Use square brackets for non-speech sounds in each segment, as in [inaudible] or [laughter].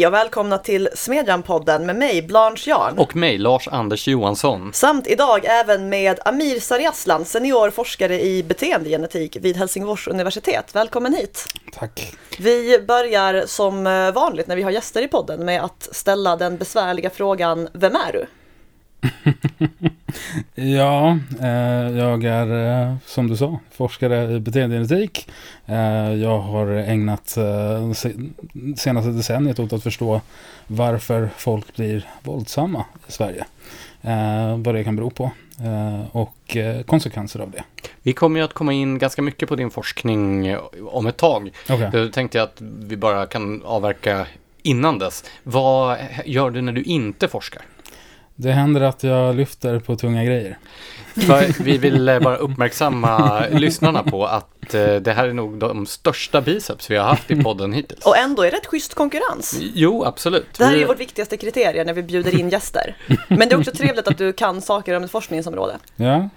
Hej och välkomna till Smedjan-podden med mig, Blanche Jarn. Och mig, Lars-Anders Johansson. Samt idag även med Amir Sariaslan, senior forskare i beteendegenetik vid Helsingfors universitet. Välkommen hit! Tack. Vi börjar som vanligt när vi har gäster i podden med att ställa den besvärliga frågan Vem är du? [laughs] ja, eh, jag är eh, som du sa forskare i beteendegenetik. Eh, jag har ägnat eh, senaste decenniet åt att förstå varför folk blir våldsamma i Sverige. Eh, vad det kan bero på eh, och konsekvenser av det. Vi kommer ju att komma in ganska mycket på din forskning om ett tag. Okay. Då tänkte jag att vi bara kan avverka innan dess. Vad gör du när du inte forskar? Det händer att jag lyfter på tunga grejer. För vi vill eh, bara uppmärksamma lyssnarna på att eh, det här är nog de största biceps vi har haft i podden hittills. Och ändå är det ett schysst konkurrens. Jo, absolut. Det här är ju vårt viktigaste kriterium när vi bjuder in gäster. Men det är också trevligt att du kan saker om ett forskningsområde. Ja.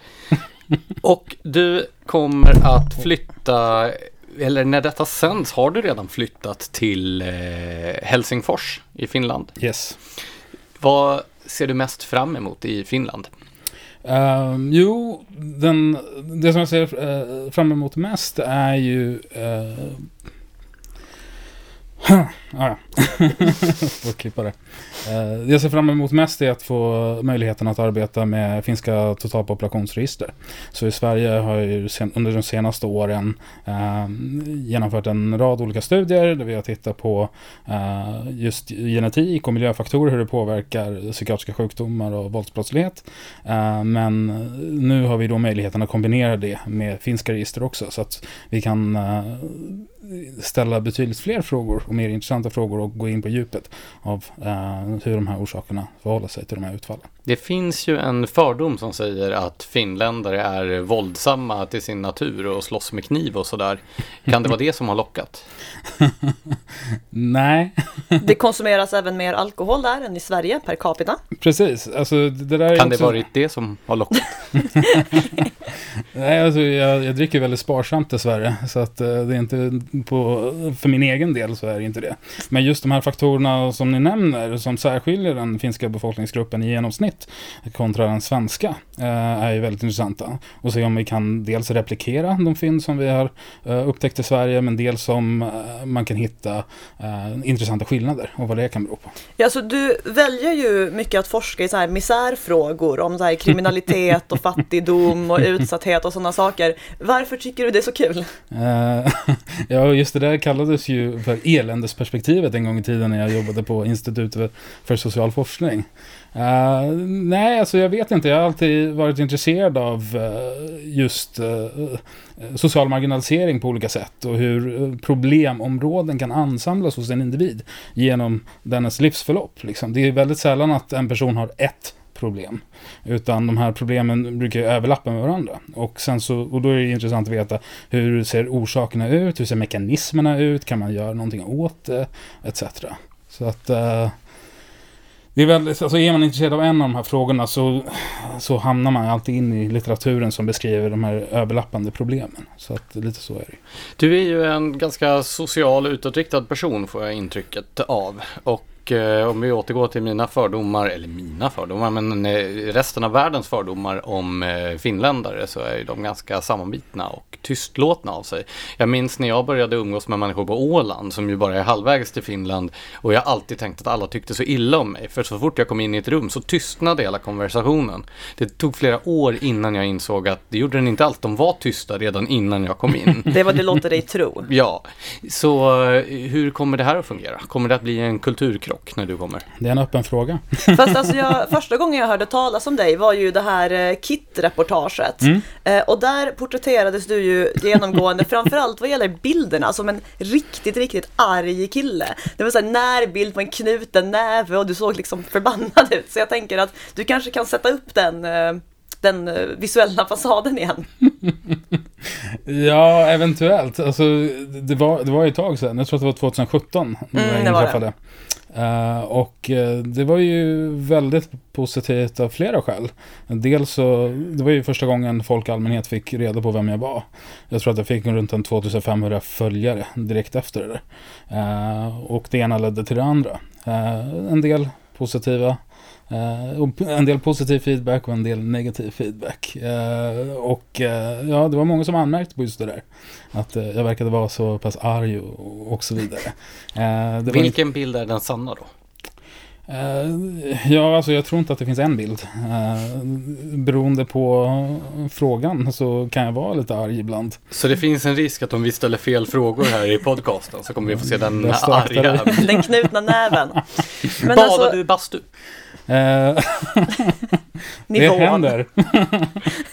Och du kommer att flytta eller när detta sänds har du redan flyttat till eh, Helsingfors i Finland. Yes. Vad ser du mest fram emot i Finland? Uh, jo, den, det som jag ser uh, fram emot mest är ju uh, ja, ja, [laughs] får klippa det. Eh, jag ser fram emot mest är att få möjligheten att arbeta med finska totalpopulationsregister. Så i Sverige har jag under de senaste åren eh, genomfört en rad olika studier där vi har tittat på eh, just genetik och miljöfaktorer, hur det påverkar psykiatriska sjukdomar och våldsbrottslighet. Eh, men nu har vi då möjligheten att kombinera det med finska register också så att vi kan eh, ställa betydligt fler frågor och mer intressanta frågor och gå in på djupet av uh, hur de här orsakerna förhåller sig till de här utfallen. Det finns ju en fördom som säger att finländare är våldsamma till sin natur och slåss med kniv och sådär. Kan det vara det som har lockat? [laughs] Nej. [laughs] det konsumeras även mer alkohol där än i Sverige per capita. Precis. Alltså, det där kan också... det varit det som har lockat? [laughs] Nej, alltså, jag, jag dricker väldigt sparsamt dessvärre. Så att uh, det är inte på, för min egen del så är det inte det. Men just de här faktorerna som ni nämner som särskiljer den finska befolkningsgruppen i genomsnitt kontra den svenska eh, är ju väldigt intressanta. Och se om vi kan dels replikera de fynd som vi har eh, upptäckt i Sverige men dels om eh, man kan hitta intressanta skillnader och vad det kan bero på. Ja, så du väljer ju mycket att forska i så här misärfrågor om så här kriminalitet och [laughs] fattigdom och utsatthet och sådana saker. Varför tycker du det är så kul? [laughs] ja, just det där kallades ju för eländesperspektivet en gång i tiden när jag jobbade på Institutet för social forskning. Uh, nej, alltså jag vet inte. Jag har alltid varit intresserad av uh, just uh, social marginalisering på olika sätt och hur problemområden kan ansamlas hos en individ genom dennes livsförlopp. Liksom. Det är väldigt sällan att en person har ett problem. Utan de här problemen brukar överlappa med varandra. Och, sen så, och då är det intressant att veta hur ser orsakerna ut, hur ser mekanismerna ut, kan man göra någonting åt det, etc. Så att Eh, det är väldigt, alltså är man intresserad av en av de här frågorna så, så hamnar man alltid in i litteraturen som beskriver de här överlappande problemen. Så att lite så är det. Du är ju en ganska social utåtriktad person får jag intrycket av. Och och eh, om vi återgår till mina fördomar, eller mina fördomar, men eh, resten av världens fördomar om eh, finländare så är de ganska sammanbitna och tystlåtna av sig. Jag minns när jag började umgås med människor på Åland som ju bara är halvvägs till Finland och jag alltid tänkt att alla tyckte så illa om mig. För så fort jag kom in i ett rum så tystnade hela konversationen. Det tog flera år innan jag insåg att det gjorde den inte allt. De var tysta redan innan jag kom in. [laughs] det var det låter dig tro. Ja, så hur kommer det här att fungera? Kommer det att bli en kulturkrock? Krock när du kommer? Det är en öppen fråga. [laughs] Fast alltså jag, första gången jag hörde talas om dig var ju det här eh, KIT-reportaget. Mm. Eh, och där porträtterades du ju genomgående, [laughs] framförallt vad gäller bilderna, som en riktigt, riktigt arg kille. Det var så här närbild på en knuten näve och du såg liksom förbannad ut. Så jag tänker att du kanske kan sätta upp den eh, den visuella fasaden igen. [laughs] ja, eventuellt. Alltså, det, var, det var ett tag sedan. Jag tror att det var 2017 när mm, jag inträffade. Eh, och uh, det var ju väldigt positivt av flera skäl. Dels så, det var ju första gången folk i allmänhet fick reda på vem jag var. Jag tror att jag fick runt en 2500 följare direkt efter det. uh, och det ena ledde till det andra. En del positiva Uh, en del positiv feedback och en del negativ feedback. Uh, och uh, ja, det var många som anmärkte på just det där. Att jag verkade vara så pass arg och, och så vidare. Vilken inte... bild är den sanna då? ja, alltså jag tror inte att det finns en bild. beroende på frågan så kan jag vara lite arg ibland. Så det finns en risk att om vi ställer fel frågor här i podcasten så kommer vi få se den arga... Den knutna näven. [laughs] Men Badar alltså... du bastu? Eh, [laughs] det händer.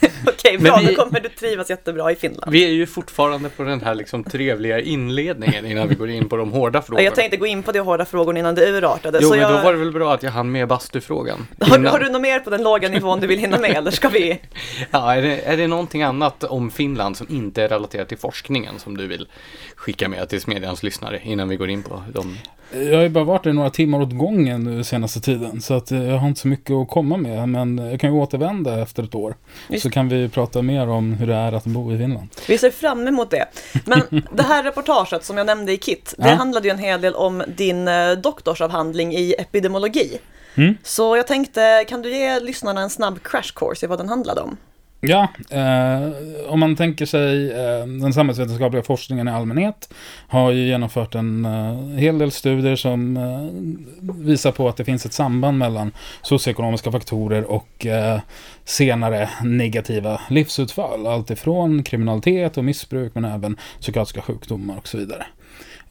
[laughs] Okej, bra. Vi, då kommer du trivas jättebra i Finland. Vi är ju fortfarande på den här liksom trevliga inledningen innan vi går in på de hårda frågorna. Jag tänkte gå in på de hårda frågorna innan det urartade. Jo, så men jag... då var det väl bra att jag hann med bastufrågan. Har, har, du något mer på den låga nivån du vill hinna med, eller ska vi? [laughs] Ja, är det, är det någonting annat om Finland som inte är relaterat till forskningen som du vill skicka med till Smedjans lyssnare innan vi går in på dem? Jag har ju bara varit där några timmar åt gången nu senaste tiden. Så att jag har inte så mycket att komma med. Men jag kan ju återvända efter ett år. Visst. Så kan vi prata mer om hur det är att bo i Finland. Vi ser fram emot det. Men [laughs] det här reportaget som jag nämnde i KIT. Det ja. handlade ju en hel del om din eh, doktorsavhandling i epidemiologi. Mm. Så jag tänkte, kan du ge lyssnarna en snabb crash course i vad den handlade om? Ja, eh, om man tänker sig eh, den samhällsvetenskapliga forskningen i allmänhet har ju genomfört en eh, hel del studier som eh, visar på att det finns ett samband mellan socioekonomiska faktorer och eh, senare negativa livsutfall. Allt ifrån kriminalitet och missbruk men även psykiatriska sjukdomar och så vidare.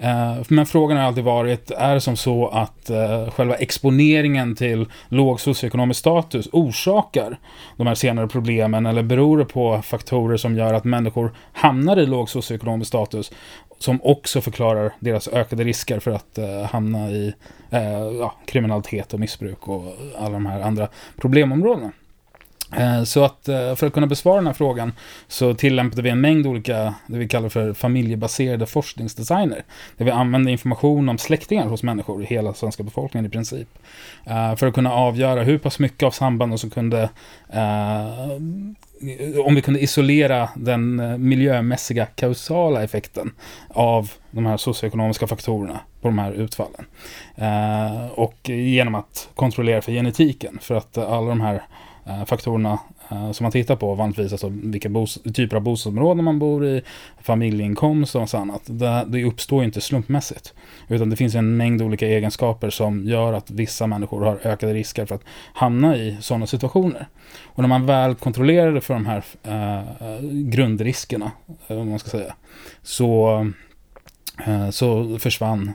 Eh, men frågan har alltid varit, är det som så att eh, själva exponeringen till låg socioekonomisk status orsakar de här senare problemen eller beror det på faktorer som gör att människor hamnar i låg socioekonomisk status som också förklarar deras ökade risker för att eh, hamna i ja, kriminalitet och missbruk och alla de här andra problemområdena. Eh, så att eh, för att kunna besvara den här frågan så tillämpade vi en mängd olika, det vi kallar för familjebaserade forskningsdesigner. Där vi använde information om släktingar hos människor, i hela svenska befolkningen i princip. Eh, för att kunna avgöra hur pass mycket av sambanden som kunde om vi kunde isolera den miljömässiga kausala effekten av de här socioekonomiska faktorerna på de här utfallen. och genom att kontrollera för genetiken, för att alla de här Eh, faktorerna eh, som man tittar på vanligtvis, alltså vilka typer av bostadsområden man bor i, familjeinkomst och annat. Det, det uppstår ju inte slumpmässigt. Utan det finns en mängd olika egenskaper som gör att vissa människor har ökade risker för att hamna i sådana situationer. Och när man väl kontrollerade för de här eh, grundriskerna, om man ska säga, så, eh, så försvann eh,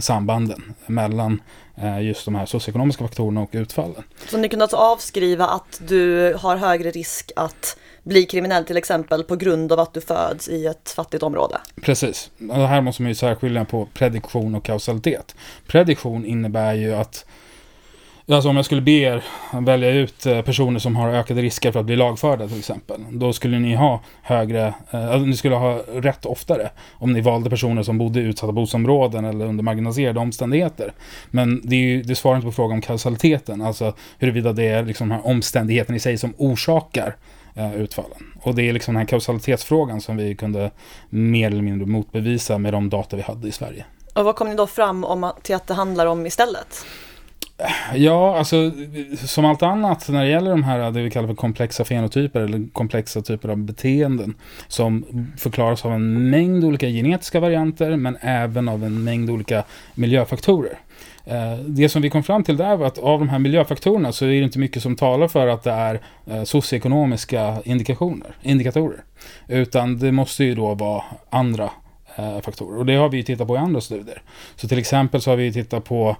sambanden mellan Eh, just de här socioekonomiska faktorerna och utfallen. Så ni kunde alltså avskriva att du har högre risk att bli kriminell till exempel på grund av att du föds i ett fattigt område? Precis. Och här måste man ju särskilja på prediktion och kausalitet. Prediktion innebär ju att Alltså om jag skulle be er välja ut eh, personer som har ökade risker för att bli lagförda till exempel. Då skulle ni ha högre, eh, alltså ni skulle ha rätt oftare om ni valde personer som bodde i utsatta bostadsområden eller under marginaliserade omständigheter. Men det, är ju, det svarar inte på frågan om kausaliteten, alltså huruvida det är liksom den här omständigheten i sig som orsakar eh, utfallen. Och det är liksom den här kausalitetsfrågan som vi kunde mer eller mindre motbevisa med de data vi hade i Sverige. Och vad kom ni då fram om till att det handlar om istället? Ja, alltså som allt annat när det gäller de här, det vi kallar för komplexa fenotyper eller komplexa typer av beteenden som förklaras av en mängd olika genetiska varianter men även av en mängd olika miljöfaktorer. Eh, det som vi kom fram till där var att av de här miljöfaktorerna så är det inte mycket som talar för att det är eh, socioekonomiska indikationer, indikatorer. Utan det måste ju då vara andra eh, faktorer. Och det har vi tittat på i andra studier. Så till exempel så har vi tittat på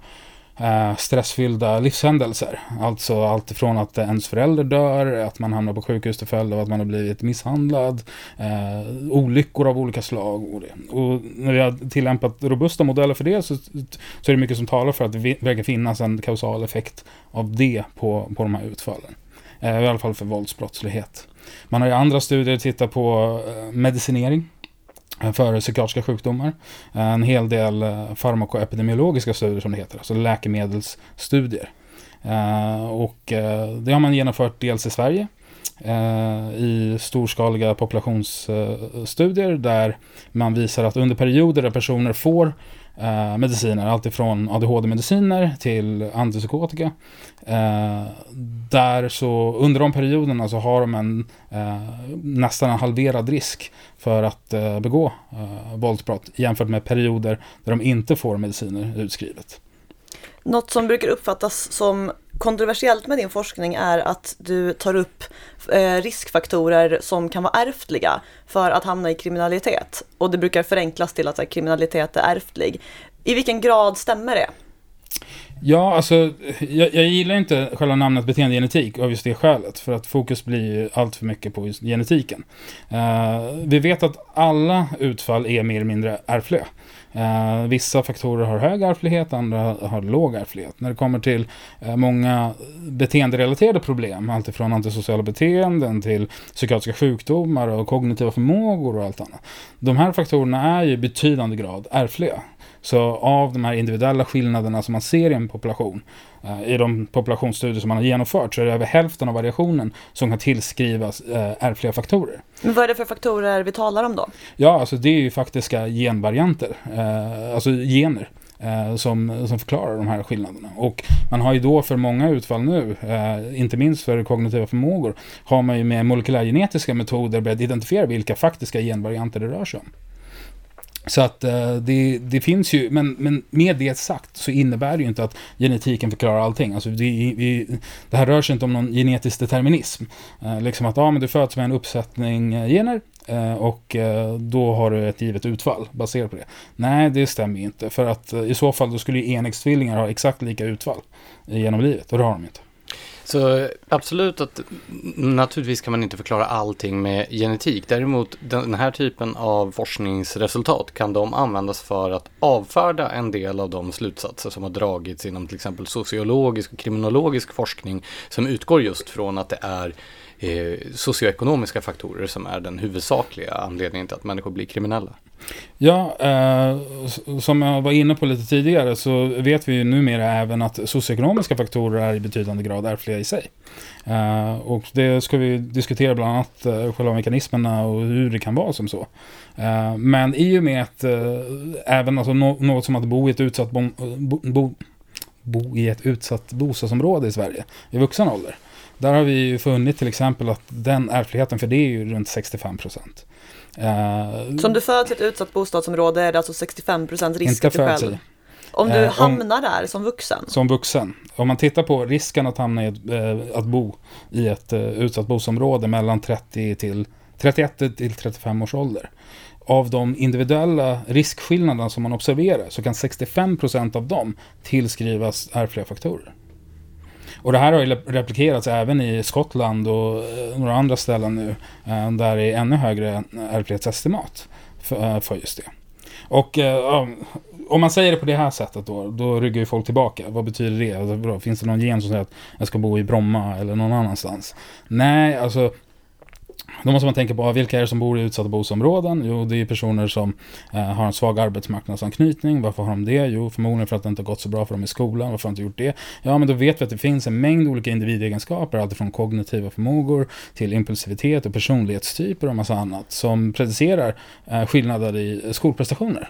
Eh, stressfyllda livshändelser. Alltså allt ifrån att ens förälder dör, att man hamnar på sjukhus till följd av att man har blivit misshandlad, eh, olyckor av olika slag. Och, det. och när vi har tillämpat robusta modeller för det så, så är det mycket som talar för att det verkar finnas en kausal effekt av det på, på de här utfallen. Eh, I alla fall för våldsbrottslighet. Man har i andra studier tittat på eh, medicinering Eh, för psykiatriska sjukdomar. Eh, en hel del eh, farmakoepidemiologiska studier som det heter, alltså läkemedelsstudier. Och det har man genomfört dels i Sverige i storskaliga populationsstudier där man visar att under perioder där personer får eh, mediciner, alltifrån ADHD-mediciner till antipsykotika. Eh, där så under de perioderna så har de en eh, nästan en halverad risk för att eh, begå eh, våldsbrott jämfört med perioder där de inte får mediciner utskrivet. Något som brukar uppfattas som kontroversiellt med din forskning är att du tar upp eh, riskfaktorer som kan vara ärftliga för att hamna i kriminalitet. Och det brukar förenklas till att kriminalitet är ärftlig. I vilken grad stämmer det? Ja, alltså jag, jag, gillar inte själva namnet beteendegenetik av just det skälet. För att fokus blir allt för mycket på just genetiken. Uh, vi vet att alla utfall är mer eller mindre ärftliga. Eh, vissa faktorer har hög ärftlighet, andra har låg ärftlighet. När det kommer till eh, många beteenderelaterade problem, alltifrån antisociala beteenden till psykiatriska sjukdomar och kognitiva förmågor och allt annat. De här faktorerna är ju i betydande grad ärftliga. Så av de här individuella skillnaderna som man ser i en population, eh, i de populationsstudier som man har genomfört, så är det över hälften av variationen som kan tillskrivas eh, ärftliga faktorer. Men vad är det för faktorer vi talar om då? Ja, alltså det är ju faktiska genvarianter, eh, alltså gener. som, som förklarar de här skillnaderna. Och man har ju då för många utfall nu, inte minst för kognitiva förmågor, har man ju med molekylärgenetiska metoder börjat identifiera vilka faktiska genvarianter det rör sig om. Så att eh, det, det, finns ju, men, men med det sagt så innebär det ju inte att genetiken förklarar allting. Alltså det, vi, det här rör sig inte om någon genetisk determinism. Eh, liksom att ja, men du föds med en uppsättning eh, gener och då har du ett givet utfall baserat på det. Nej, det stämmer ju inte. För att i så fall då skulle ju enäggstvillingar ha exakt lika utfall genom livet och det har de inte. Så absolut att naturligtvis kan man inte förklara allting med genetik. Däremot den här typen av forskningsresultat kan de användas för att avfärda en del av de slutsatser som har dragits inom till exempel sociologisk och kriminologisk forskning som utgår just från att det är eh, socioekonomiska faktorer som är den huvudsakliga anledningen till att människor blir kriminella. Ja, eh, som jag var inne på lite tidigare så vet vi ju numera även att socioekonomiska faktorer är i betydande grad ärftliga i sig. Eh, och det ska vi diskutera bland annat eh, själva mekanismerna och hur det kan vara som så. Eh, men i och med att eh, även alltså, no något som att bo i ett utsatt bo, bo, bo i ett utsatt bostadsområde i Sverige i vuxen ålder. Där har vi ju funnit till exempel att den ärftligheten för det är ju runt 65 procent. Uh, så om du föds i ett utsatt bostadsområde är det alltså 65 procent risk att du själv... I. Om du uh, hamnar om, där som vuxen? Som vuxen. Om man tittar på risken att hamna i ett, uh, att bo i ett utsatt bostadsområde mellan 30 till 31 till 35 års ålder. Av de individuella riskskillnaderna som man observerar så kan 65 procent av dem tillskrivas ärftliga faktorer. Och det här har ju replikerats även i Skottland och eh, några andra ställen nu eh, där det är ännu högre ärftlighetsestimat för, eh, för just det. Och om man säger det på det här sättet då, då ryggar ju folk tillbaka. Vad betyder det? Alltså, finns det någon gen som säger att jag ska bo i Bromma eller någon annanstans? Nej, alltså då måste man tänka på vilka är det som bor i utsatta bostadsområden? Jo, det är personer som eh, har en svag arbetsmarknadsanknytning. Varför har de det? Jo, förmodligen för att det inte har gått så bra för dem i skolan. Varför har de inte gjort det? Ja, men då vet vi att det finns en mängd olika individegenskaper, alltifrån kognitiva förmågor till impulsivitet och personlighetstyper och massa annat, som predicerar eh, skillnader i skolprestationer.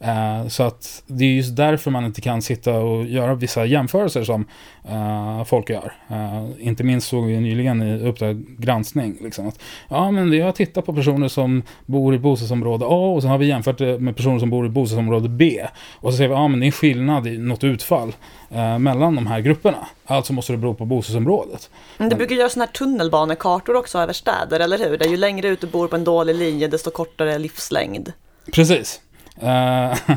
Uh, så att det är just därför man inte kan sitta och göra vissa jämförelser som uh, folk gör. Uh, inte minst såg vi nyligen i Uppdrag granskning. Liksom, att, ja, men vi har tittat på personer som bor i bostadsområde A och sen har vi jämfört det med personer som bor i bostadsområde B. Och så ser vi att ja, det är en skillnad i något utfall mellan de här grupperna. Alltså måste det bero på bostadsområdet. Men det brukar göras sådana här tunnelbanekartor också över städer, eller hur? Där ju längre ut du bor på en dålig linje, desto kortare livslängd. Precis. Eh, [laughs]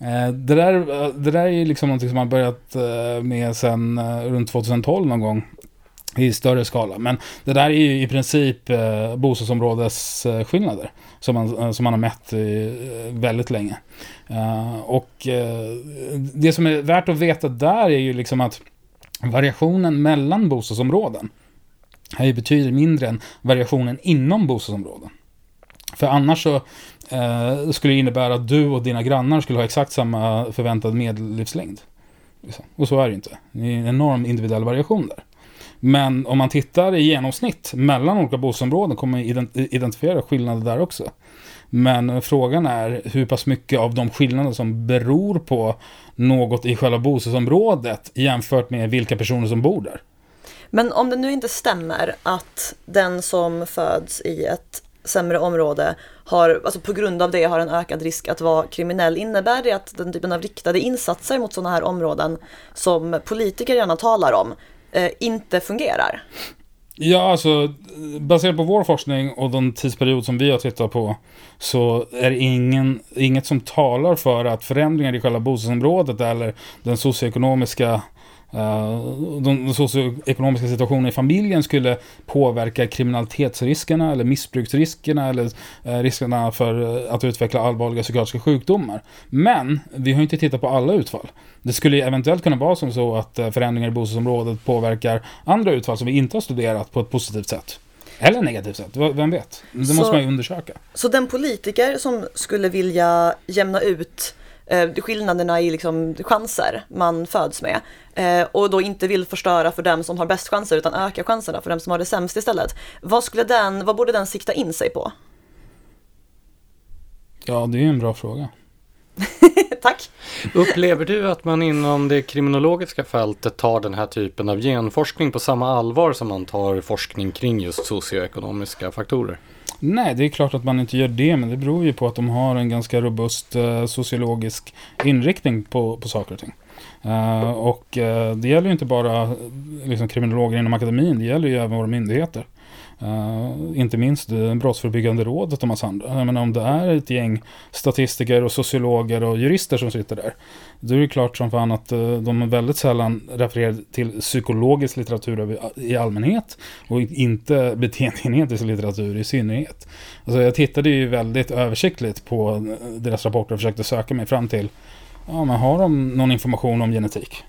eh, det, där, eh, det där är ju liksom någonting som man börjat med sen runt 2012 någon gång i större skala. Men det där är ju i princip bostadsområdesskillnader som, man, som man har mätt väldigt länge. och det som är värt att veta där är ju liksom att variationen mellan bostadsområden är ju betydligt mindre än variationen inom bostadsområden. För annars så eh, skulle det innebära att du och dina grannar skulle ha exakt samma förväntad medellivslängd. Liksom. Och så är det ju inte. Det är en enorm individuell variation där. Men om man tittar i genomsnitt mellan olika bostadsområden kommer man identifiera skillnader där också. Men frågan är hur pass mycket av de skillnader som beror på något i själva bostadsområdet jämfört med vilka personer som bor där. Men om det nu inte stämmer att den som föds i ett sämre område har, alltså på grund av det har en ökad risk att vara kriminell. Innebär det att den typen av riktade insatser mot sådana här områden som politiker gärna talar om eh, inte fungerar? Ja, alltså baserat på vår forskning och den tidsperiod som vi har tittat på så är det ingen, inget som talar för att förändringar i själva bostadsområdet eller den socioekonomiska den socioekonomiska situationen i familjen skulle påverka kriminalitetsriskerna eller missbruksriskerna eller uh, riskerna för uh, att utveckla allvarliga psykiatriska sjukdomar. Men vi har inte tittat på alla utfall. Det skulle eventuellt kunna vara som så att förändringar i bostadsområdet påverkar andra utfall som vi inte har studerat på ett positivt sätt. Eller negativt sätt, vem vet? Det så, måste man ju undersöka. Så den politiker som skulle vilja jämna ut eh, skillnaderna i liksom, chanser man föds med eh, och då inte vill förstöra för dem som har bäst chanser utan öka chanserna för dem som har det sämst istället. Vad, skulle den, vad borde den sikta in sig på? Ja, det är en bra fråga. [laughs] Tack. Upplever du att man inom det kriminologiska fältet tar den här typen av genforskning på samma allvar som man tar forskning kring just socioekonomiska faktorer? Nej, det är klart att man inte gör det, men det beror ju på att de har en ganska robust eh, sociologisk inriktning på, på saker och ting. Eh, och eh, det gäller ju inte bara eh, liksom, kriminologer inom akademin, det gäller ju även våra myndigheter. Uh, inte minst Brottsförebyggande rådet och massa andra. Jag menar, om det är ett gäng statistiker och sociologer och jurister som sitter där. Då är det klart som fan att uh, de väldigt sällan refererar till psykologisk litteratur i allmänhet. Och inte beteendegenetisk litteratur i synnerhet. Alltså jag tittade ju väldigt översiktligt på eh, deras rapporter och försökte söka mig fram till. Ja, men har de någon information om genetik?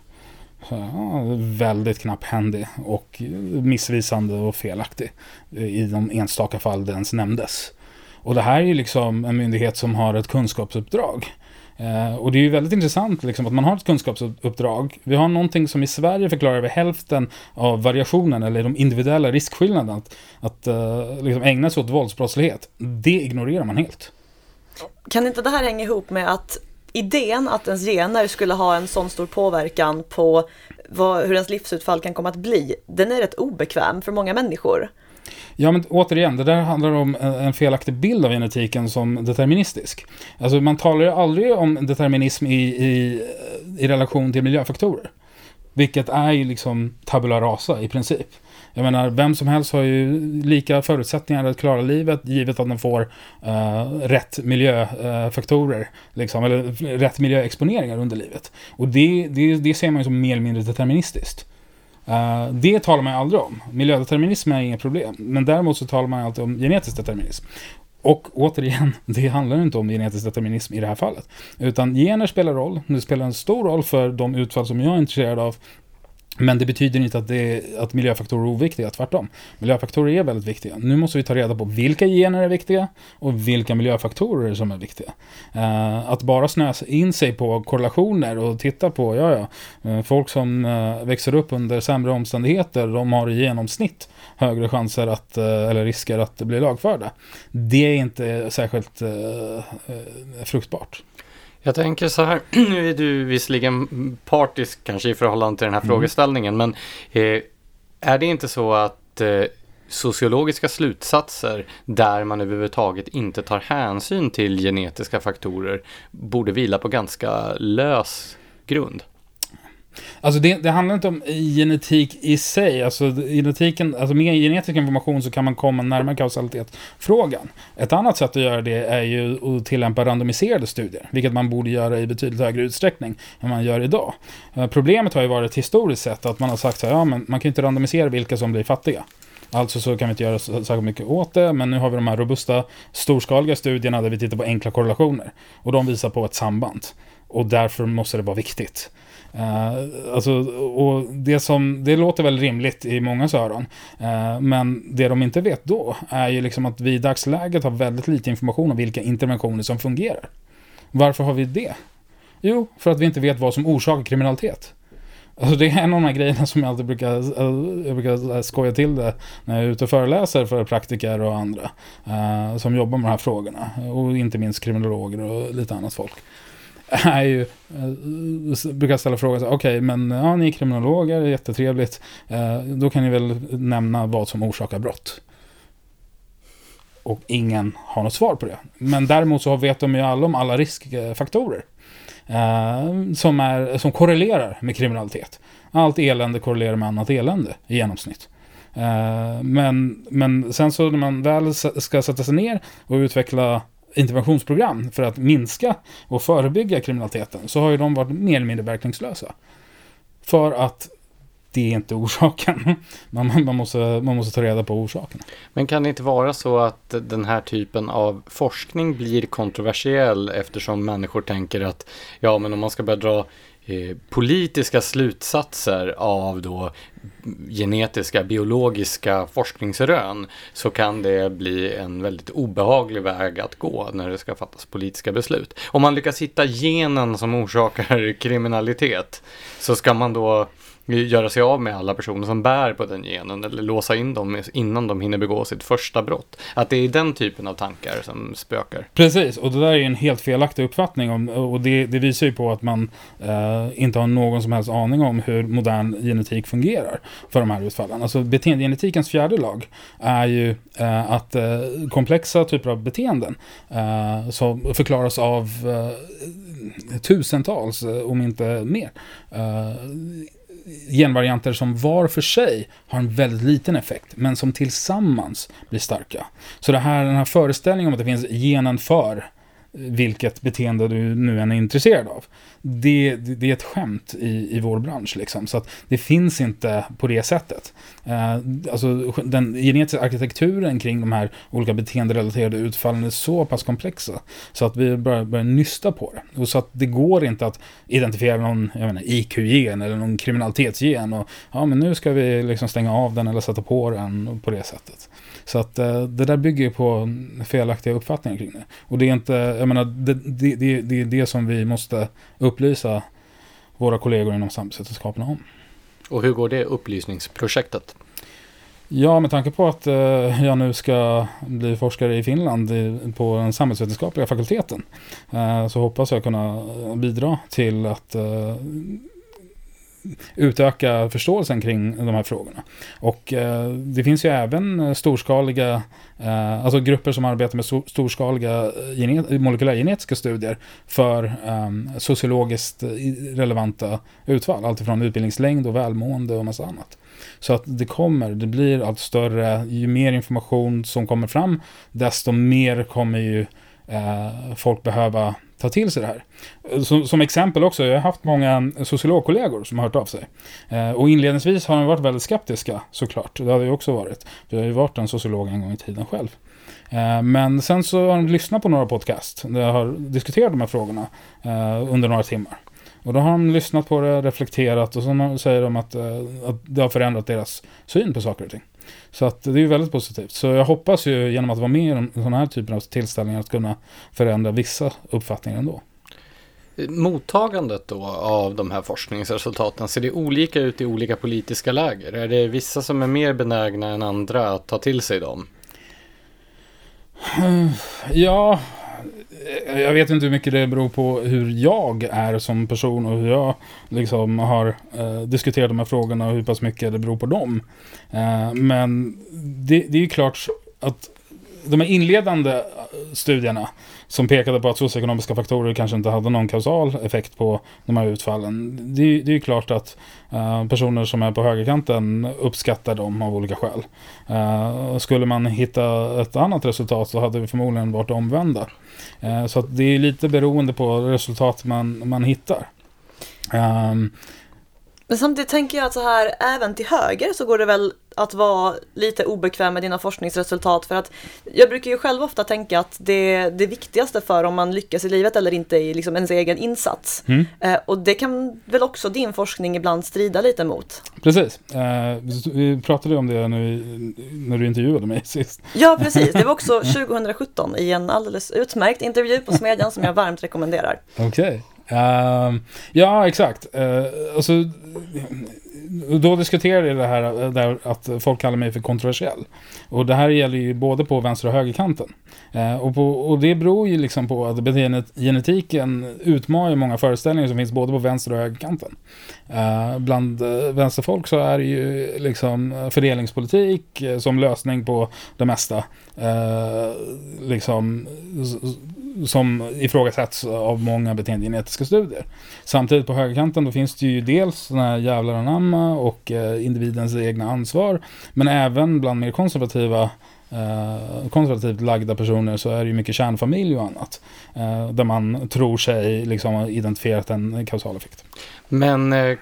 Ja, väldigt knapphändig och missvisande och felaktig i de enstaka fall det ens nämndes. Och det här är ju liksom en myndighet som har ett kunskapsuppdrag. Eh, och det är ju väldigt intressant liksom, att man har ett kunskapsuppdrag. Vi har någonting som i Sverige förklarar över hälften av variationen eller de individuella riskskillnaderna. Att, att eh, liksom ägna sig åt våldsbrottslighet. Det ignorerar man helt. Kan inte det här hänga ihop med att idén att ens gener skulle ha en sån stor påverkan på vad, hur ens livsutfall kan komma att bli, den är rätt obekväm för många människor. Ja, men återigen, det där handlar om en felaktig bild av genetiken som deterministisk. Alltså man talar ju aldrig om determinism i, i, i relation till miljöfaktorer. Vilket är ju liksom tabula rasa i princip. Jag menar, vem som helst har ju lika förutsättningar att klara livet givet att de får uh, rätt miljöfaktorer. Eh, uh, liksom, eller rätt miljöexponeringar under livet. Och det, det, det ser man ju som mer eller mindre deterministiskt. Uh, det talar man ju aldrig om. Miljödeterminism är inget problem. Men däremot så talar man ju alltid om genetisk determinism. Och återigen, [laughs] det handlar inte om genetisk determinism i det här fallet. Utan gener spelar roll. Det spelar en stor roll för de utfall som jag är intresserad av. Men det betyder inte att, det, att miljöfaktorer är oviktiga, tvärtom. Miljöfaktorer är väldigt viktiga. Nu måste vi ta reda på vilka gener är viktiga och vilka miljöfaktorer som är viktiga. Eh, att bara snöa in sig på korrelationer och titta på, ja ja, eh, folk som eh, växer upp under sämre omständigheter, de har i genomsnitt högre chanser att, eh, eller risker att bli lagförda. Det är inte särskilt fruktbart. Jag tänker så här, [clears throat] nu är du visserligen partisk kanske i förhållande till den här mm. frågeställningen, men eh, är det inte så att eh, sociologiska slutsatser där man överhuvudtaget inte tar hänsyn till genetiska faktorer borde vila på ganska lös grund? Alltså det, det, handlar inte om genetik i sig. Alltså genetiken, alltså med genetisk information så kan man komma närmare kausalitetsfrågan. Ett annat sätt att göra det är ju att tillämpa randomiserade studier, vilket man borde göra i betydligt högre utsträckning än man gör idag. Eh, problemet har ju varit historiskt sett att man har sagt så här, ja men man kan ju inte randomisera vilka som blir fattiga. Alltså så kan vi inte göra särskilt mycket åt det, men nu har vi de här robusta, storskaliga studierna där vi tittar på enkla korrelationer. Och de visar på ett samband. Och därför måste det vara viktigt. Uh, alltså, och det, som, det låter väl rimligt i många öron. Uh, men det de inte vet då är ju liksom att vi i dagsläget har väldigt lite information om vilka interventioner som fungerar. Varför har vi det? Jo, för att vi inte vet vad som orsakar kriminalitet. Alltså det är en av de här grejerna som jag alltid brukar, eh, jag brukar skoja till det när jag är ute och föreläser för praktiker och andra eh, som jobbar med de här frågorna. Och inte minst kriminologer och lite annat folk. [laughs] Är ju, eh, brukar ställa frågan okej okay, men ja, ni är kriminologer, jättetrevligt. Eh, då kan ni väl nämna vad som orsakar brott. Och ingen har något svar på det. Men däremot så vet de ju alla om alla riskfaktorer. Eh, som, är, som korrelerar med kriminalitet. Allt elände korrelerar med annat elände i genomsnitt. Eh, men, men sen så när man väl ska sätta sig ner och utveckla interventionsprogram för att minska och förebygga kriminaliteten så har ju de varit mer eller mindre verkningslösa. För att det är inte orsaken. [laughs] Man, man, måste, man måste ta reda på orsaken. Men kan det inte vara så att den här typen av forskning blir kontroversiell eftersom människor tänker att ja, men om man ska börja dra eh, politiska slutsatser av då genetiska, biologiska forskningsrön så kan det bli en väldigt obehaglig väg att gå när det ska fattas politiska beslut. Om man lyckas hitta genen som orsakar [laughs] kriminalitet så ska man då göra sig av med alla personer som bär på den genen eller låsa in dem innan de hinner begå sitt första brott. Att det är den typen av tankar som spökar. Precis, och det där är en helt felaktig uppfattning om, och det, det visar ju på att man eh, inte har någon som helst aning om hur modern genetik fungerar för de här utfallen. Alltså beteendegenetikens fjärde lag är ju eh, att eh, komplexa typer av beteenden eh, som förklaras av eh, tusentals, eh, om inte mer, eh, genvarianter som var för sig har en väldigt liten effekt, men som tillsammans blir starka. Så det här, den här föreställningen om att det finns genen för eh, vilket beteende du nu än är intresserad av. Det, det, det är ett skämt i, i vår bransch. Liksom. Så att det finns inte på det sättet. Eh, alltså, den genetiska arkitekturen kring de här olika beteenderelaterade utfallen är så pass komplexa. Så att vi börjar, börjar nysta på det. Och så att det går inte att identifiera någon IQ-gen eller någon kriminalitetsgen. Och ja, men nu ska vi liksom stänga av den eller sätta på den på det sättet. Så att eh, det där bygger på felaktiga uppfattningar kring det. Och det är inte, jag menar, det, det, det, det är det som vi måste upplysa våra kollegor inom samhällsvetenskaperna om. Och hur går det upplysningsprojektet? Ja, med tanke på att eh, jag nu ska bli forskare i Finland på den samhällsvetenskapliga fakulteten eh, så hoppas jag kunna bidra till att eh, utöka förståelsen kring de här frågorna. Och eh, det finns ju även eh, storskaliga, eh, alltså grupper som arbetar med storskaliga eh, genet molekylärgenetiska studier för ehm, eh, sociologiskt relevanta utfall, alltifrån utbildningslängd och välmående och massa annat. Så att det kommer, det blir allt större, ju mer information som kommer fram, desto mer kommer ju eh, folk behöva ta till sig det här. Som, som, exempel också, jag har haft många sociologkollegor som har hört av sig. Eh, och inledningsvis har de varit väldigt skeptiska såklart. Det har jag också varit. Jag har ju varit en sociolog en gång i tiden själv. Eh, men sen så har de lyssnat på några podcast där jag har diskuterat de här frågorna eh, under några timmar. Och då har de lyssnat på det, reflekterat och så säger de att, eh, att det har förändrat deras syn på saker och ting. Så att det är ju väldigt positivt. Så jag hoppas ju genom att vara med i sådana här typer av tillställningar att kunna förändra vissa uppfattningar ändå. Mottagandet då av de här forskningsresultaten, ser det olika ut i olika politiska läger? Är det vissa som är mer benägna än andra att ta till sig dem? Ja, Eh, jag vet inte hur mycket det beror på hur jag är som person och hur jag liksom har eh, diskuterat de här frågorna och hur pass mycket det beror på dem. Eh, men det, det är ju klart att de här inledande studierna som pekade på att socioekonomiska faktorer kanske inte hade någon kausal effekt på de här utfallen. Det, det är ju klart att uh, personer som är på högerkanten uppskattar dem av olika skäl. Uh, skulle man hitta ett annat resultat så hade vi förmodligen varit omvända. Uh, så att det är lite beroende på resultat man, man hittar. Um, men samtidigt tänker jag att så här, även till höger så går det väl att vara lite obekväm med dina forskningsresultat för att jag brukar ju själv ofta tänka att det, det viktigaste för om man lyckas i livet eller inte är liksom ens egen insats. Mm. Eh, och det kan väl också din forskning ibland strida lite mot? Precis. Eh, vi pratade om det nu, när du intervjuade mig sist. Ja, precis. Det var också [laughs] 2017 i en alldeles utmärkt intervju på Smedjan som jag varmt rekommenderar. Okej. Okay. Uh, ja, exakt. Uh, alltså, då diskuterade jag det här eh, där att folk kallar mig för kontroversiell. Och det här gäller ju både på vänster och högerkanten. Uh, och, på, och det beror ju liksom på att genetiken utmanar ju många föreställningar som finns både på vänster och högerkanten. Uh, bland vänsterfolk så är det ju liksom fördelningspolitik som lösning på det mesta. liksom som ifrågasätts av många beteendegenetiska studier. Samtidigt på högerkanten då finns det ju dels den här jävlar anamma och eh, individens egna ansvar. Men även bland mer konservativa eh, konservativt lagda personer så är det ju mycket kärnfamilj och annat. Eh, där man tror sig liksom ha identifierat en kausal effekt. Men eh,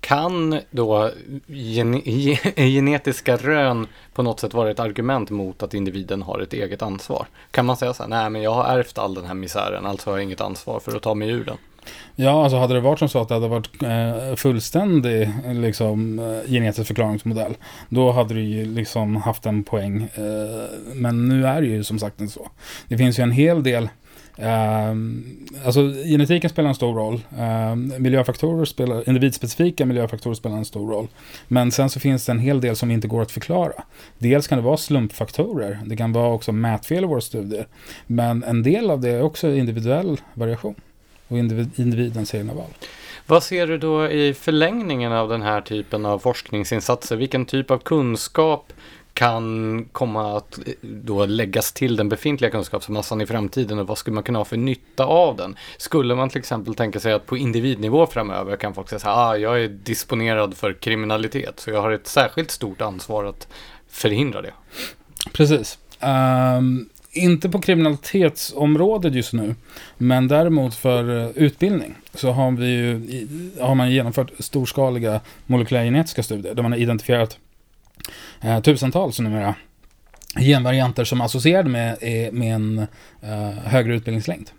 kan då gen [laughs] genetiska rön på något sätt vara ett argument mot att individen har ett eget ansvar? Kan man säga så här, nej men jag har ärvt all den här misären, alltså har jag inget ansvar för att ta mig ur den? Ja, alltså hade det varit som så att det hade varit eh, fullständig liksom, eh, genetisk förklaringsmodell, då hade du ju liksom haft en poäng. Eh, men nu är det ju som sagt inte så. Det finns ju en hel del Ehm, alltså genetiken spelar en stor roll. Uh, miljöfaktorer spelar, individspecifika miljöfaktorer spelar en stor roll. Men sen så finns det en hel del som inte går att förklara. Dels kan det vara slumpfaktorer. Det kan vara också mätfel i våra studier. Men en del av det är också individuell variation och individens egna val. Vad ser du då i förlängningen av den här typen av forskningsinsatser? Vilken typ av kunskap kan komma att eh, då läggas till den befintliga kunskapsmassan i framtiden och vad skulle man kunna ha för nytta av den? Skulle man till exempel tänka sig att på individnivå framöver kan folk säga så här, ah, jag är disponerad för kriminalitet så jag har ett särskilt stort ansvar att förhindra det. Precis. Um, inte på kriminalitetsområdet just nu, men däremot för eh, utbildning så har, vi ju, har man genomfört storskaliga molekylärgenetiska studier där man har identifierat eh, tusentals numera genvarianter som är associerade med, eh, med en eh, högre utbildningslängd.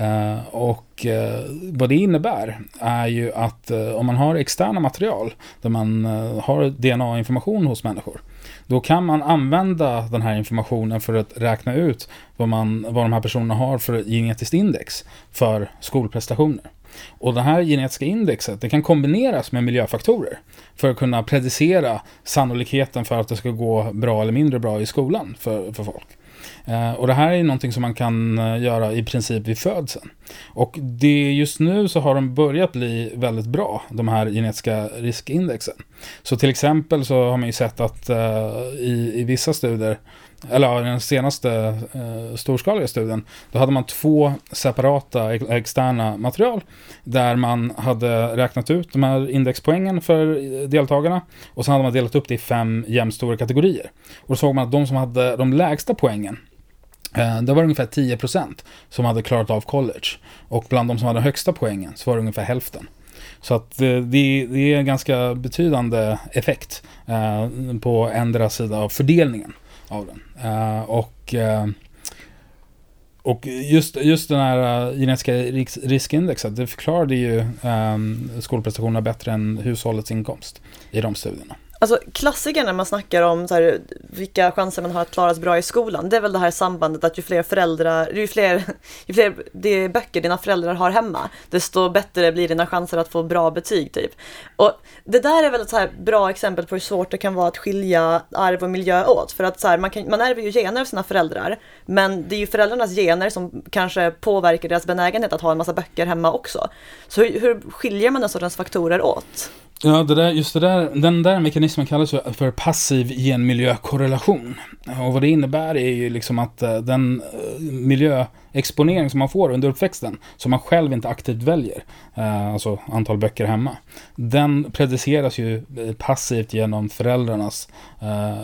Uh, och uh, vad det innebär är ju att uh, om man har externa material där man har DNA-information hos människor då kan man använda den här informationen för att räkna ut vad, man, vad de här personerna har för genetiskt index för skolprestationer. Och det här genetiska indexet det kan kombineras med miljöfaktorer för att kunna predicera sannolikheten för att det ska gå bra eller mindre bra i skolan för, för folk. Eh, och det här är ju någonting som man kan eh, göra i princip vid födseln. Och det, just nu så har de börjat bli väldigt bra, de här genetiska riskindexen. Så till exempel så har man ju sett att eh, i, i vissa studier, eller i den senaste eh, storskaliga studien, då hade man två separata externa material där man hade räknat ut de här indexpoängen för deltagarna och sen hade man delat upp det i fem jämnstora kategorier. Och då såg man att de som hade de lägsta poängen Eh, det var ungefär 10% som hade klarat av college. Och bland de som hade högsta poängen så var det ungefär hälften. Så att eh, det, det är en ganska betydande effekt eh, på ändra sida av fördelningen av den. Och, och just, just den här genetiska riskindexet, det förklarade ju skolprestationerna bättre än hushållets inkomst i de studierna. Alltså klassikern när man snackar om så här, vilka chanser man har att klara sig bra i skolan, det är väl det här sambandet att ju fler föräldrar, ju fler, ju fler det böcker dina föräldrar har hemma, desto bättre blir dina chanser att få bra betyg typ. Och det där är väl ett så här bra exempel på hur svårt det kan vara att skilja arv och miljö åt. För att så här, man, kan, man ärver ju gener av sina föräldrar, men det är ju föräldrarnas gener som kanske påverkar deras benägenhet att ha en massa böcker hemma också. Så hur, hur skiljer man den sortens faktorer åt? Ja, det där, just det där, den där mekanismen kallas för passiv genmiljökorrelation. Och vad det innebär är ju liksom att eh, den eh, miljöexponering som man får under uppväxten, som man själv inte aktivt väljer, eh, alltså antal böcker hemma, den prediceras ju passivt genom föräldrarnas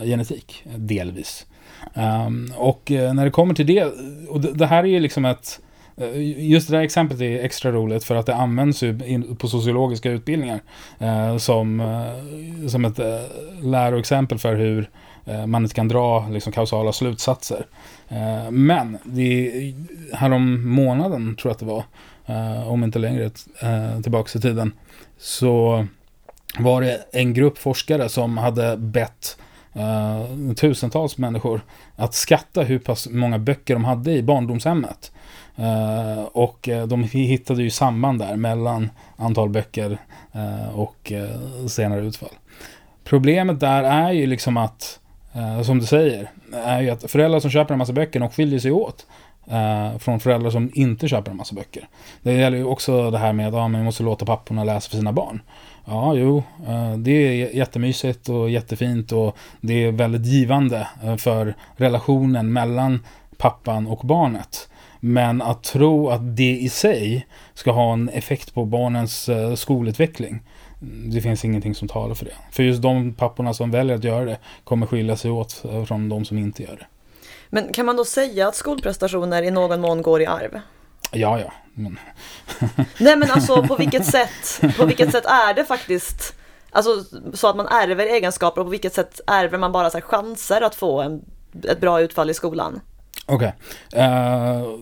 genetik, delvis. Ehm, och när det kommer till det, och det här är ju liksom ett Eh, just det där exemplet är extra roligt för att det används ju på sociologiska utbildningar eh, som, eh, som ett läroexempel för hur man inte kan dra liksom, kausala slutsatser. Men det, härom månaden tror jag att det var, om inte längre tillbaka i tiden, så var det en grupp forskare som hade bett uh, tusentals människor att skatta hur pass många böcker de hade i barndomshemmet. Eh, och eh, de hittade ju samband där mellan antal böcker eh, och senare utfall. Problemet där är ju liksom att, som du säger, är ju att föräldrar som köper en massa böcker, de skiljer sig åt. Från föräldrar som inte köper en massa böcker. Det gäller ju också det här med att ja, man måste låta papporna läsa för sina barn. Ja, jo, det är jättemysigt och jättefint och det är väldigt givande för relationen mellan pappan och barnet. Men att tro att det i sig ska ha en effekt på barnens skolutveckling. Det finns ingenting som talar för det. För just de papporna som väljer att göra det kommer skilja sig åt från de som inte gör det. Men kan man då säga att skolprestationer i någon mån går i arv? Ja, ja. Men... [laughs] Nej men alltså på vilket sätt, på vilket sätt är det faktiskt Alltså så att man ärver egenskaper och på vilket sätt ärver man bara så chanser att få en, ett bra utfall i skolan? Okej. Okay. Uh,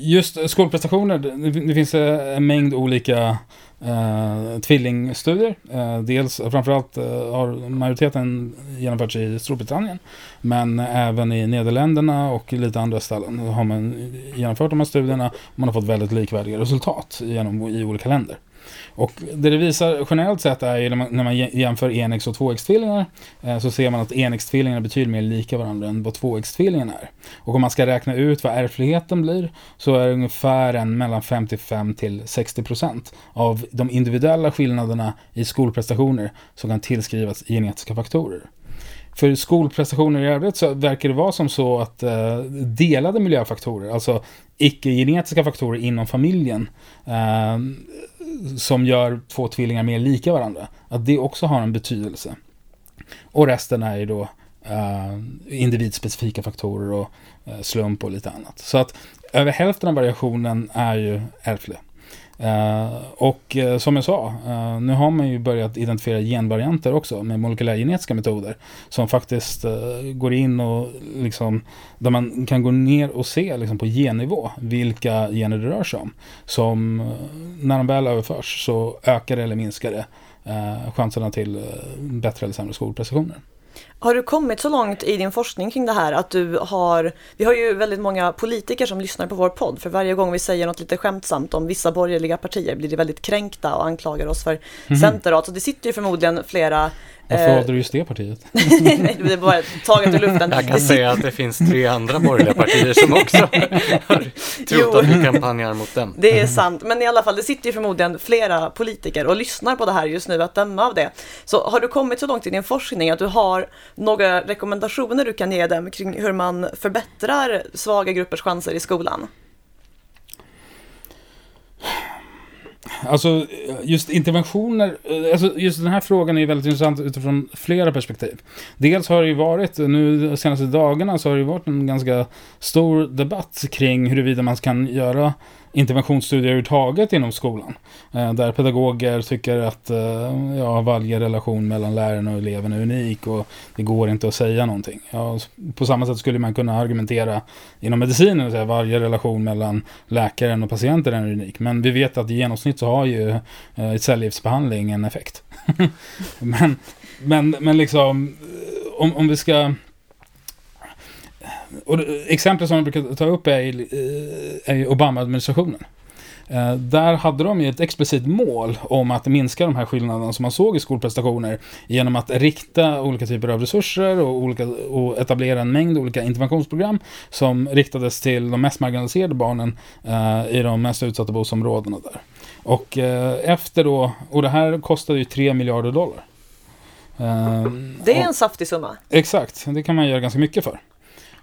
just skolprestationer, det, det finns eh, en mängd olika Uh, tvillingstudier. Uh, dels, framförallt uh, har majoriteten genomförts i Storbritannien. Men även i Nederländerna och lite andra ställen har man genomfört de här studierna. Man har fått väldigt likvärdiga resultat genom, i olika länder. Och det det visar generellt sett är ju när man, när man jämför enäggs och tvåäggstvillingar eh, så ser man att enäggstvillingarna betyder mer lika varandra än vad tvåäggstvillingarna är. Och om man ska räkna ut vad ärftligheten blir så är det ungefär en mellan 55 till 60 procent av de individuella skillnaderna i skolprestationer som kan tillskrivas genetiska faktorer. För skolprestationer i övrigt så verkar det vara som så att eh, delade miljöfaktorer, alltså icke-genetiska faktorer inom familjen, eh, som gör två tvillingar mer lika varandra, att det också har en betydelse. Och resten är ju då eh, individspecifika faktorer och eh, slump och lite annat. Så att över hälften av variationen är ju ärftlig. Uh, och uh, som jag sa, uh, nu har man ju börjat identifiera genvarianter också med molekylärgenetiska metoder. Som faktiskt går in och liksom, där man kan gå ner och se liksom, på gennivå vilka gener det rör sig om. Som när de väl överförs så ökar eller minskar det chanserna till bättre eller sämre skolprestationer. Har du kommit så långt i din forskning kring det här att du har, vi har ju väldigt många politiker som lyssnar på vår podd, för varje gång vi säger något lite skämtsamt om vissa borgerliga partier blir de väldigt kränkta och anklagar oss för mm. centerhat. Så det sitter ju förmodligen flera varför valde du just det partiet? Nej, [laughs] det är bara taget ur luften. Jag kan det säga att det finns tre andra borgerliga partier som också har trott att vi kampanjar mot dem. Det är sant, men i alla fall, det sitter ju förmodligen flera politiker och lyssnar på det här just nu, att döma av det. Så har du kommit så långt i din forskning att du har några rekommendationer du kan ge dem kring hur man förbättrar svaga gruppers chanser i skolan? Alltså just interventioner, eh, alltså just den här frågan är väldigt intressant utifrån flera perspektiv. Dels har det ju varit, nu de senaste dagarna så har det ju varit en ganska stor debatt kring huruvida man kan göra interventionsstudier överhuvudtaget inom skolan. Eh, där pedagoger tycker att eh, ja, varje relation mellan läraren och eleven är unik och det går inte att säga någonting. Ja, på samma sätt skulle man kunna argumentera inom medicinen och säga att varje relation mellan läkaren och patienten är unik. Men vi vet att i genomsnitt så har ju eh, cellgiftsbehandling en effekt. [laughs] men, men, men liksom, om, om vi ska och exempel som jag brukar ta upp är, eh, är Obama-administrationen. Eh, där hade de ju ett explicit mål om att minska de här skillnaderna som man såg i skolprestationer genom att rikta olika typer av resurser och, olika, och etablera en mängd olika interventionsprogram som riktades till de mest marginaliserade barnen eh, i de mest utsatta bostadsområdena där. Och eh, efter då, och det här kostade ju 3 miljarder dollar. Eh, det är en saftig summa. Exakt, det kan man göra ganska mycket för.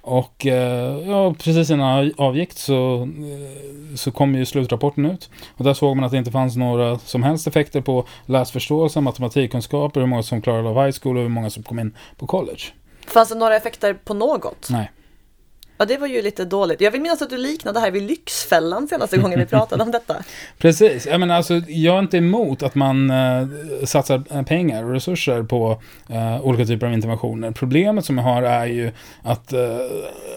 Och eh, ja, precis innan avgick så, eh, så kom ju slutrapporten ut. Och där såg man att det inte fanns några som helst effekter på läsförståelse, matematikkunskaper, hur många som klarade av high school och hur många som kom in på college. Fanns det några effekter på något? Nej. Ja, det var ju lite dåligt. Jag vill minnas att du liknade det här vid Lyxfällan senaste gången vi [laughs] pratade om detta. Precis. Jag, menar, alltså, jag är inte emot att man eh, satsar eh, pengar och resurser på eh, olika typer av interventioner. Problemet som jag har är ju att, eh,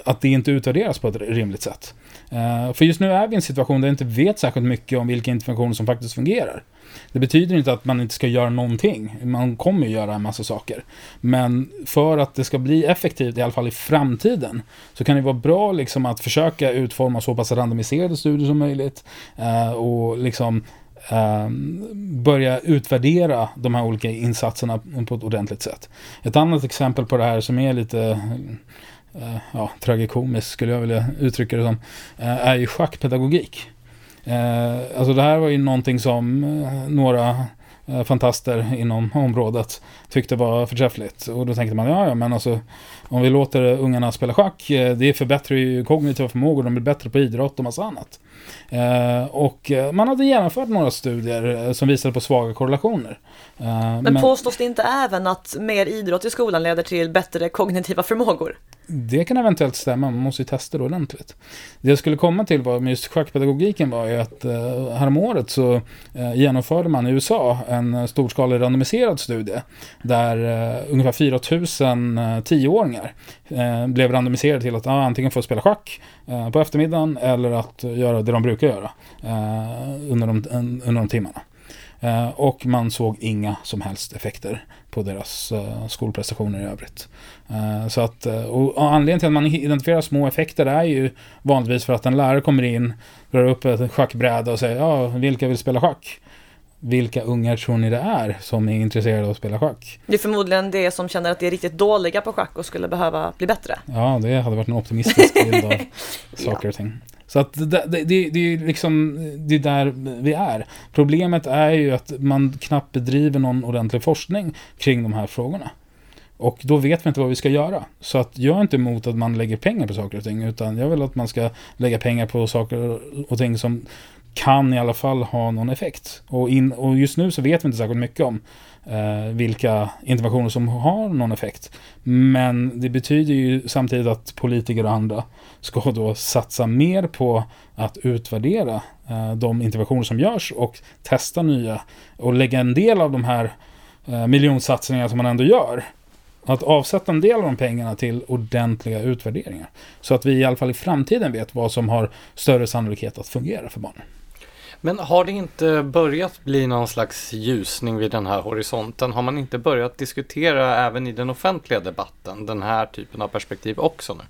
att det inte utvärderas på ett rimligt sätt. Eh, för just nu är vi i en situation där vi inte vet särskilt mycket om vilka interventioner som faktiskt fungerar. Det betyder inte att man inte ska göra någonting. Man kommer ju göra en massa saker. Men för att det ska bli effektivt, i alla fall i framtiden, så kan det vara bra liksom att försöka utforma så pass randomiserade studier som möjligt. Eh, och liksom eh, börja utvärdera de här olika insatserna på ett ordentligt sätt. Ett annat exempel på det här som är lite eh, ja, tragikomiskt skulle jag vilja uttrycka det som, eh, är ju schackpedagogik. Eh, alltså det här var ju någonting som eh, några eh, fantaster inom området tyckte var förträffligt. Och då tänkte man, ja ja men alltså om vi låter ungarna spela schack, det förbättrar ju kognitiva förmågor, de blir bättre på idrott och massa annat. Och man hade genomfört några studier som visade på svaga korrelationer. Men, men påstås det inte även att mer idrott i skolan leder till bättre kognitiva förmågor? Det kan eventuellt stämma, man måste ju testa det ordentligt. Det jag skulle komma till var, med just schackpedagogiken var ju att eh, häromåret så eh, genomförde man i USA en eh, storskalig randomiserad studie där eh, ungefär 4000 eh, 10-åringar eh, blev randomiserade till att ah, antingen få spela schack eh, på eftermiddagen eller att göra det de brukar göra eh, under, de, under de timmarna. Eh, och man såg inga som helst effekter på deras uh, skolprestationer i övrigt. Uh, så att, uh, och anledningen till att man identifierar små effekter är ju vanligtvis för att en lärare kommer in, drar upp ett schackbräde och säger ja, vilka vill spela schack? Vilka ungar tror ni det är som är intresserade av att spela schack? Det är förmodligen det som känner att de är riktigt dåliga på schack och skulle behöva bli bättre. Ja, det hade varit en optimistisk bild av [laughs] saker och ting. Så att det, det, det, det, är liksom, det är där vi är. Problemet är ju att man knappt bedriver någon ordentlig forskning kring de här frågorna. Och då vet vi inte vad vi ska göra. Så att jag är inte emot att man lägger pengar på saker och ting. Utan jag vill att man ska lägga pengar på saker och ting som kan i alla fall ha någon effekt. Och, in, och just nu så vet vi inte särskilt mycket om eh, vilka interventioner som har någon effekt. Men det betyder ju samtidigt att politiker och andra ska [laughs] då satsa mer på att utvärdera eh, de interventioner som görs och testa nya och lägga en del av de här eh, miljonsatsningarna som man ändå gör att avsätta en del av de pengarna till ordentliga utvärderingar. Så att vi i alla fall i framtiden vet vad som har större sannolikhet att fungera för barnen. Men har det inte börjat bli någon slags ljusning vid den här horisonten? Har man inte börjat diskutera även i den offentliga debatten den här typen av perspektiv också nu?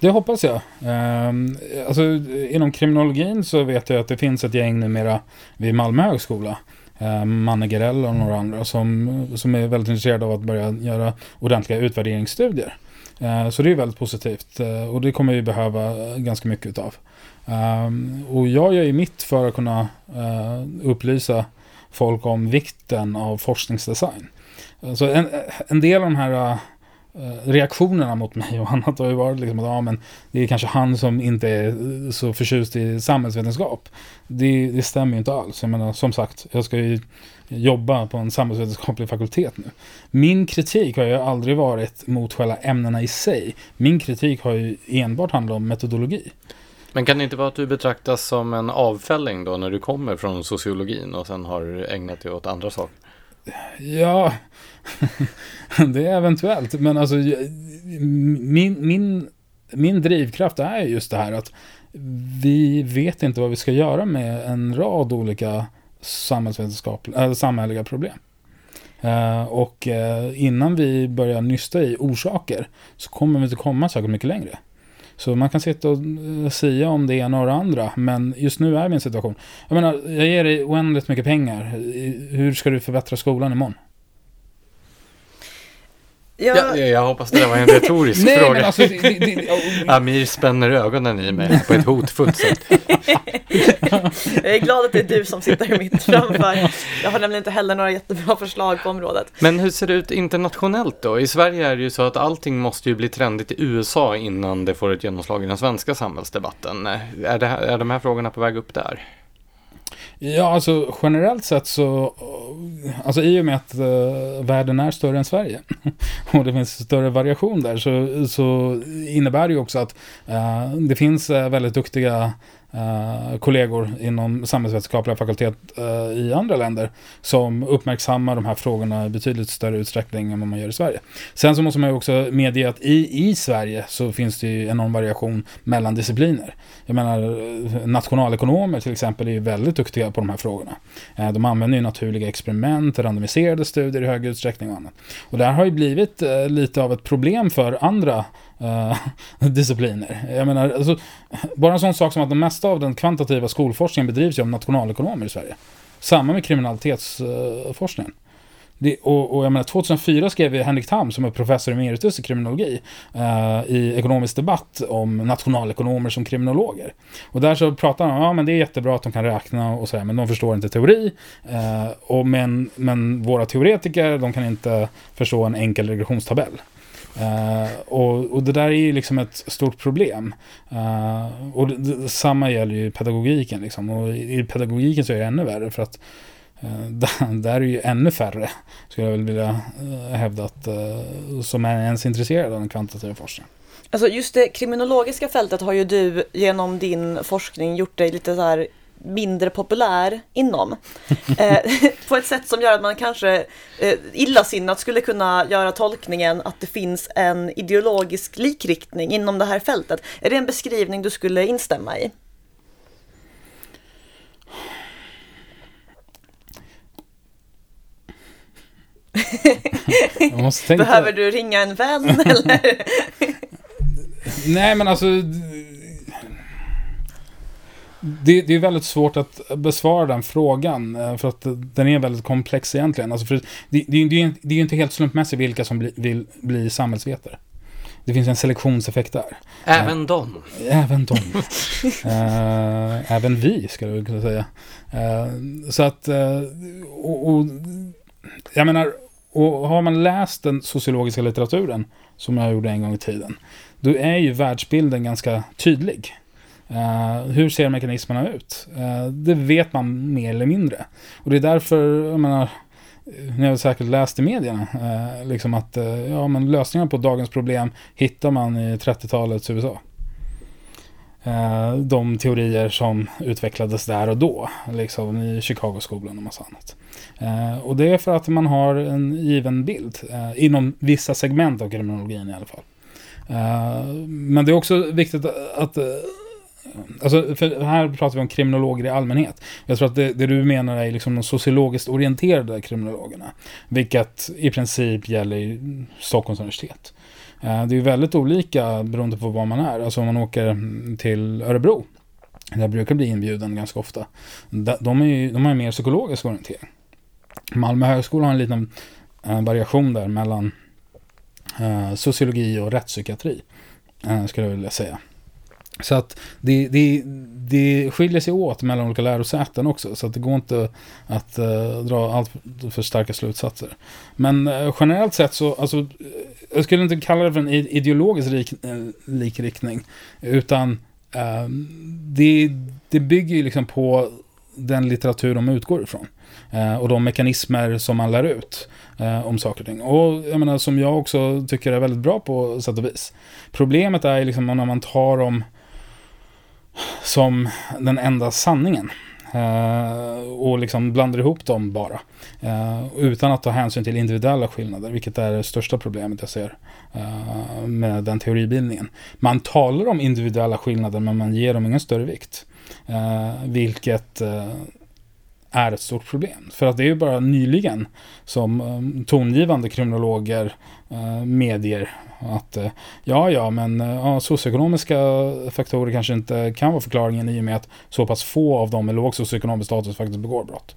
Det hoppas jag. Ehm, alltså, inom kriminologin så vet jag att det finns ett gäng numera vid Malmö högskola. Ehm, Manne Gerell och några andra som, som är väldigt intresserade av att börja göra ordentliga utvärderingsstudier. Ehm, så det är väldigt positivt eh, och det kommer vi behöva ganska mycket utav. Um, och jag gör ju mitt för att kunna uh, upplysa folk om vikten av forskningsdesign. Så en, en del av de här uh, reaktionerna mot mig och annat har ju varit liksom att ja, men det är kanske han som inte är så förtjust i samhällsvetenskap. Det, det stämmer ju inte alls. Jag menar, som sagt, jag ska ju jobba på en samhällsvetenskaplig fakultet nu. Min kritik har ju aldrig varit mot själva ämnena i sig. Min kritik har ju enbart handlat om metodologi. Men kan det inte vara att du betraktas som en avfälling då när du kommer från sociologin och sen har ägnat dig åt andra saker? Ja, [laughs] det är eventuellt. Men alltså min, min, min drivkraft är just det här att vi vet inte vad vi ska göra med en rad olika samhällsvetenskapliga, äh, samhälleliga problem. Uh, och uh, innan vi börjar nysta i orsaker så kommer vi inte komma särskilt mycket längre. Så man kan sitta och eh, säga om det ena och det andra. Men just nu är vi i en situation. Jag menar, jag ger dig oändligt mycket pengar. Hur ska du förbättra skolan imorgon? Ja. Ja, jag hoppas det var en retorisk [laughs] Nej, fråga. Alltså, det, det, det, [laughs] Amir spänner ögonen i mig på ett hotfullt sätt. [laughs] jag är glad att det är du som sitter mitt framför. Jag har nämligen inte heller några jättebra förslag på området. Men hur ser det ut internationellt då? I Sverige är det ju så att allting måste ju bli trendigt i USA innan det får ett genomslag i den svenska samhällsdebatten. Är, det, är de här frågorna på väg upp där? Ja, alltså generellt sett så, alltså i och med att uh, världen är större än Sverige [laughs] och det finns större variation där så, så innebär det ju också att uh, det finns uh, väldigt duktiga Uh, kollegor inom samhällsvetenskapliga fakultet uh, i andra länder som uppmärksammar de här frågorna i betydligt större utsträckning än vad man gör i Sverige. Sen så måste man ju också medge att i, i Sverige så finns det ju enorm variation mellan discipliner. Jag menar eh, nationalekonomer till exempel är ju väldigt duktiga på de här frågorna. Uh, de använder ju naturliga experiment, randomiserade studier i hög utsträckning och annat. Och det här har ju blivit lite av ett problem för andra uh, [laughs] discipliner. Jag menar, alltså, bara en sån sak som att det mesta av den kvantitativa skolforskningen bedrivs ju av nationalekonomer i Sverige. Samma med kriminalitetsforskningen. Det, och, och jag menar, 2004 skrev Henrik Tam, som är professor emeritus i kriminologi, eh, i ekonomisk debatt om nationalekonomer som kriminologer. Och där så pratar han om, ja men det är jättebra att de kan räkna och sådär, men de förstår inte teori. Eh, och men, men våra teoretiker, de kan inte förstå en enkel regressionstabell. Uh, och, och, det där är ju liksom ett stort problem. Uh, och det, det, samma gäller ju pedagogiken liksom. Och i, i pedagogiken så är det ännu värre för att uh, [laughs] där, där, är ju ännu färre, skulle jag väl vilja hävda, att, som är ens intresserade av den kvantitativa forskningen. Alltså just det kriminologiska fältet har ju du genom din forskning gjort dig lite så här mindre populär inom. [laughs] Eh, på ett sätt som gör att man kanske eh, illasinnat skulle kunna göra tolkningen att det finns en ideologisk likriktning inom det här fältet. Är det en beskrivning du skulle instämma i? [laughs] Behöver du ringa en vän [laughs] eller? Nej men alltså det, det, är väldigt svårt att besvara den frågan, eh, för att den är väldigt komplex egentligen. Alltså det, det, det, är ju inte helt slumpmässigt vilka som bli, vill bli samhällsvetare. Det finns en selektionseffekt där. Även de. Även de. äh, [laughs] även vi, skulle jag kunna säga. Äh, så att, och, och, jag menar, och har man läst den sociologiska litteraturen, som jag gjorde en gång i tiden, då är ju världsbilden ganska tydlig. Uh, hur ser mekanismerna ut? Uh, det vet man mer eller mindre. Och det är därför, jag menar, ni har säkert läst i medierna, uh, liksom att ja, men lösningar på dagens problem hittar man i 30-talets USA. de teorier som utvecklades där och då, liksom i Chicago-skolan och massa annat. och det är för att man har en given bild, inom vissa segment av kriminologin i alla fall. men det är också viktigt att Alltså, för här pratar vi om kriminologer i allmänhet. Jag tror att det, det du menar är liksom de sociologiskt orienterade kriminologerna. Vilket i princip gäller i Stockholms universitet. Eh, det är väldigt olika beroende på var man är. Alltså om man åker till Örebro. Där brukar bli inbjuden ganska ofta. De, är ju, de har en mer psykologisk orientering. Malmö högskola har en liten eh, variation där mellan eh, sociologi och rättspsykiatri. Skulle jag vilja säga. Så att det, det, det skiljer sig åt mellan olika lärosäten också. Så att det går inte att uh, dra allt för starka slutsatser. Men uh, generellt sett så, alltså, eh, jag skulle inte kalla det för en ideologisk lik, likriktning. Utan det, det bygger ju liksom på den litteratur de utgår ifrån. och de mekanismer som man lär ut om saker och ting. Och jag menar, som jag också tycker är väldigt bra på sätt och vis. Problemet är liksom när man tar dem som den enda sanningen. Uh, och liksom blandar ihop dem bara. Uh, utan att ta hänsyn till individuella skillnader, vilket är det största problemet jag ser uh, med den teoribildningen. Man talar om individuella skillnader men man ger dem ingen större vikt. vilket är ett stort problem. För att det är ju bara nyligen som eh, tongivande kriminologer eh, medger att eh, ja, ja, men eh, socioekonomiska faktorer kanske inte kan vara förklaringen i och med att så pass få av dem med låg socioekonomisk status faktiskt begår brott.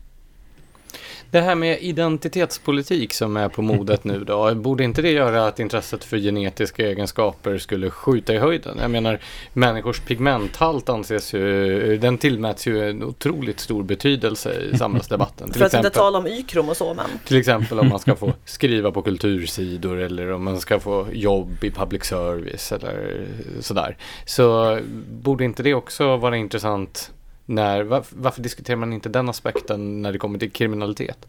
Det här med identitetspolitik som är på modet nu då, borde inte det göra att intresset för genetiska egenskaper skulle skjuta i höjden? Jag menar, människors pigmenthalt anses ju, den tillmäts ju en otroligt stor betydelse i [laughs] samhällsdebatten. för att inte tala om Y-kromosomen. Till exempel om man ska få skriva på kultursidor eller om man ska få jobb i public service eller sådär. Så borde inte det också vara intressant När, varför, varför diskuterar man inte den aspekten när det kommer till kriminalitet?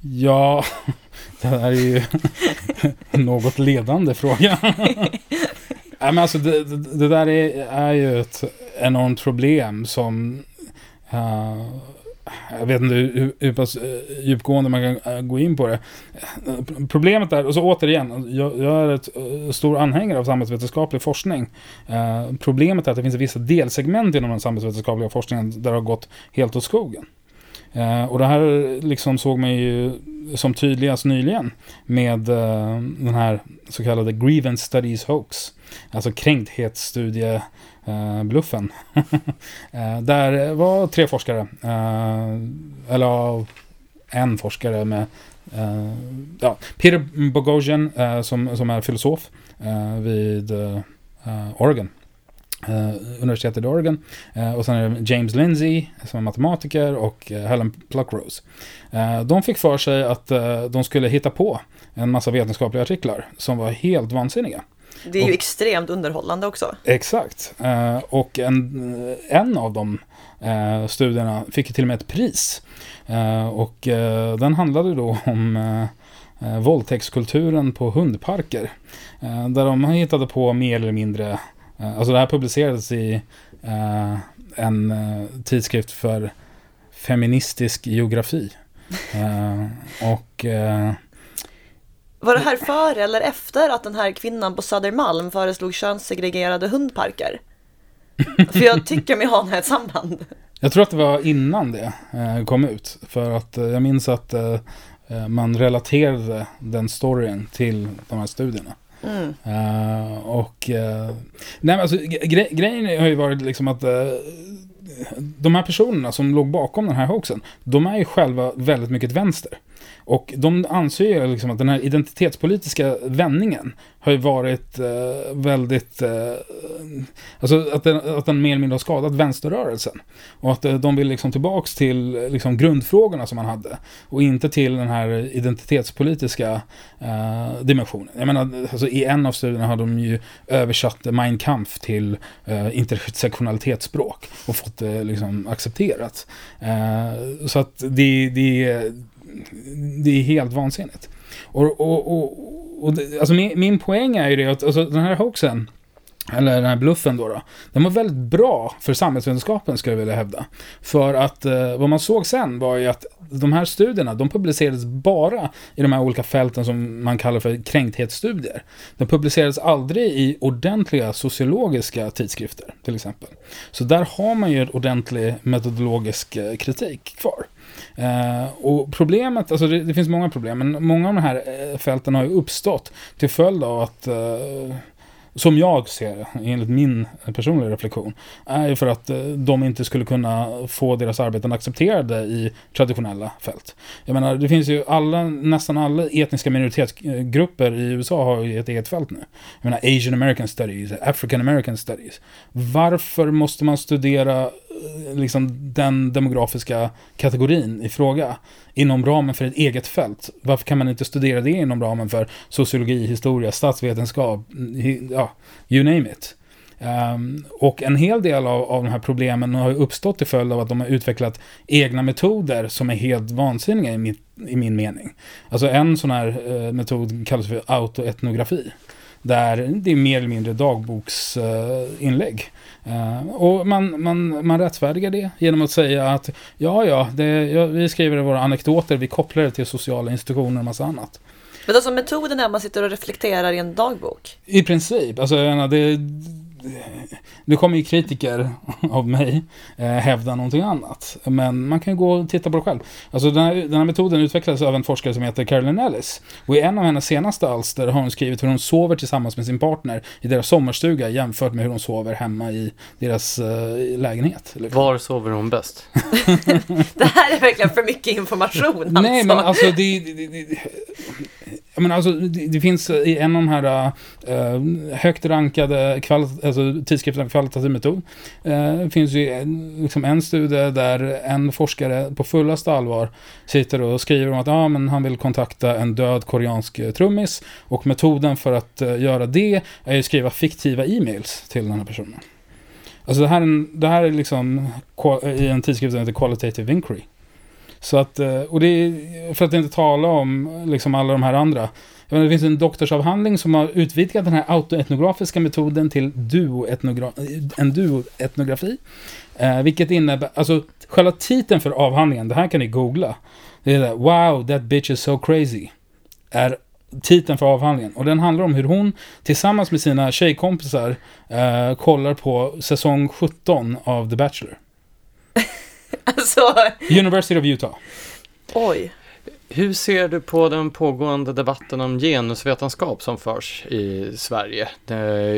Ja, [laughs] det här är ju en något ledande fråga. [laughs] Nej, men alltså det, det, det där är, är ju ett enormt problem som uh, jag vet inte hur, hur pass eh, djupgående man kan eh, gå in på det. Problemet är, och så återigen, jag, jag är ett eh, stor anhängare av samhällsvetenskaplig forskning. Problemet är att det finns vissa delsegment inom den samhällsvetenskapliga forskningen där det har gått helt åt skogen. Eh, och det här liksom såg man ju som tydligast nyligen med eh, den här så kallade Grievance Studies Hoax. Alltså kränkthetsstudiebluffen. Eh, uh, [laughs] där var tre forskare, uh, eller en forskare med ja, Peter Boghossian som, som är filosof vid Oregon Uh, universitetet i Oregon. Uh, och sen är det James Lindsay som är matematiker och uh, Helen Pluckrose. de fick för sig att de skulle hitta på en massa vetenskapliga artiklar som var helt vansinniga. Det är och, ju extremt underhållande också. Exakt. och en, en av de studierna fick till och med ett pris. och den handlade då om uh, våldtäktskulturen på hundparker. där de hittade på mer eller mindre Eh, alltså det här publicerades i uh, en uh, tidskrift för feministisk geografi. Uh, och... var det här före eller efter att den här kvinnan på Södermalm föreslog könssegregerade hundparker? [laughs] För jag tycker mig ana ett samband. Jag tror att det var innan det kom ut. För att jag minns att man relaterade den storyn till de här studierna. Mm. Uh, och... Uh, nej, alltså, gre grejen har ju varit liksom att uh, de här personerna som låg bakom den här hoaxen, de är ju själva väldigt mycket vänster. Och de anser ju liksom att den här identitetspolitiska vändningen har ju varit eh, väldigt... Eh, alltså att den, att den mer eller mindre har skadat vänsterrörelsen. Och att eh, de vill liksom tillbaks till liksom, grundfrågorna som man hade. Och inte till den här identitetspolitiska eh, dimensionen. Jag menar, alltså, i en av studierna har de ju översatt Mein Kampf till eh, intersektionalitetsspråk. Och fått det liksom accepterat. Eh, så att det, det det är helt vansinnigt. Och, och, och, och det, alltså min, min poäng är ju det att alltså, den här hoaxen, eller den här bluffen då, då, den var väldigt bra för samhällsvetenskapen skulle jag vilja hävda. För att eh, vad man såg sen var ju att de här studierna, de publicerades bara i de här olika fälten som man kallar för kränkthetsstudier. De publicerades aldrig i ordentliga sociologiska tidskrifter, till exempel. Så där har man ju en ordentlig metodologisk eh, kritik kvar. Eh, och problemet, alltså det, det, finns många problem, men många av de här eh, fälten har ju uppstått till följd av att eh, som jag ser det, enligt min personliga reflektion, är ju för att eh, de inte skulle kunna få deras arbeten accepterade i traditionella fält. Jag menar, det finns ju alla, nästan alla etniska minoritetsgrupper i USA har ju ett eget fält nu. Jag menar, Asian American Studies, African American Studies. Varför måste man studera Eh, liksom den demografiska kategorin i fråga inom ramen för ett eget fält? Varför kan man inte studera det inom ramen för sociologi, historia, statsvetenskap, ja, you name it. Um, och en hel del av, av de här problemen har uppstått till följd av att de har utvecklat egna metoder som är helt vansinniga i, mitt, i min mening. Alltså en sån här uh, metod kallas för autoetnografi. Där det är mer eller mindre dagboksinlägg. Uh, och man, man, man rättfärdigar det genom att säga att ja, ja, det, ja vi skriver våra anekdoter, vi kopplar det till sociala institutioner och massa annat. Men alltså metoden är att man sitter och reflekterar i en dagbok? I princip. Alltså, det, nu kommer ju kritiker av mig eh, hävda någonting annat. Men man kan ju gå och titta på det själv. Alltså den här, den här metoden utvecklades av en forskare som heter Carolyn Ellis. Och i en av hennes senaste alster har hon skrivit hur hon sover tillsammans med sin partner i deras sommarstuga jämfört med hur hon sover hemma i deras eh, lägenhet. Liksom. Var sover hon bäst? [laughs] det här är verkligen för mycket information alltså. Nej, men alltså det, det, det jag alltså, det, det, finns eh, i en av de här äh, högt rankade alltså, tidskrifterna kvalitativ metod. Äh, finns ju en, liksom en studie där en forskare på fullaste allvar sitter och skriver om att ah, men han vill kontakta en död koreansk trummis. Och metoden för att äh, göra det är att skriva fiktiva e-mails till den här personen. Alltså det här, är det här är liksom i en tidskrift som heter Qualitative Inquiry. Så att, eh, och det är, för att inte tala om liksom alla de här andra. Jag menar, det finns en doktorsavhandling som har utvidgat den här autoetnografiska metoden till duoetnogra en duoetnografi. Eh, vilket innebär, alltså själva titeln för avhandlingen, det här kan ni googla. Det är där, Wow, that bitch is so crazy. Är titeln för avhandlingen. Och den handlar om hur hon tillsammans med sina tjejkompisar eh, kollar på säsong 17 av The Bachelor alltså... University of Utah. Oj. Hur ser du på den pågående debatten om genusvetenskap som förs i Sverige?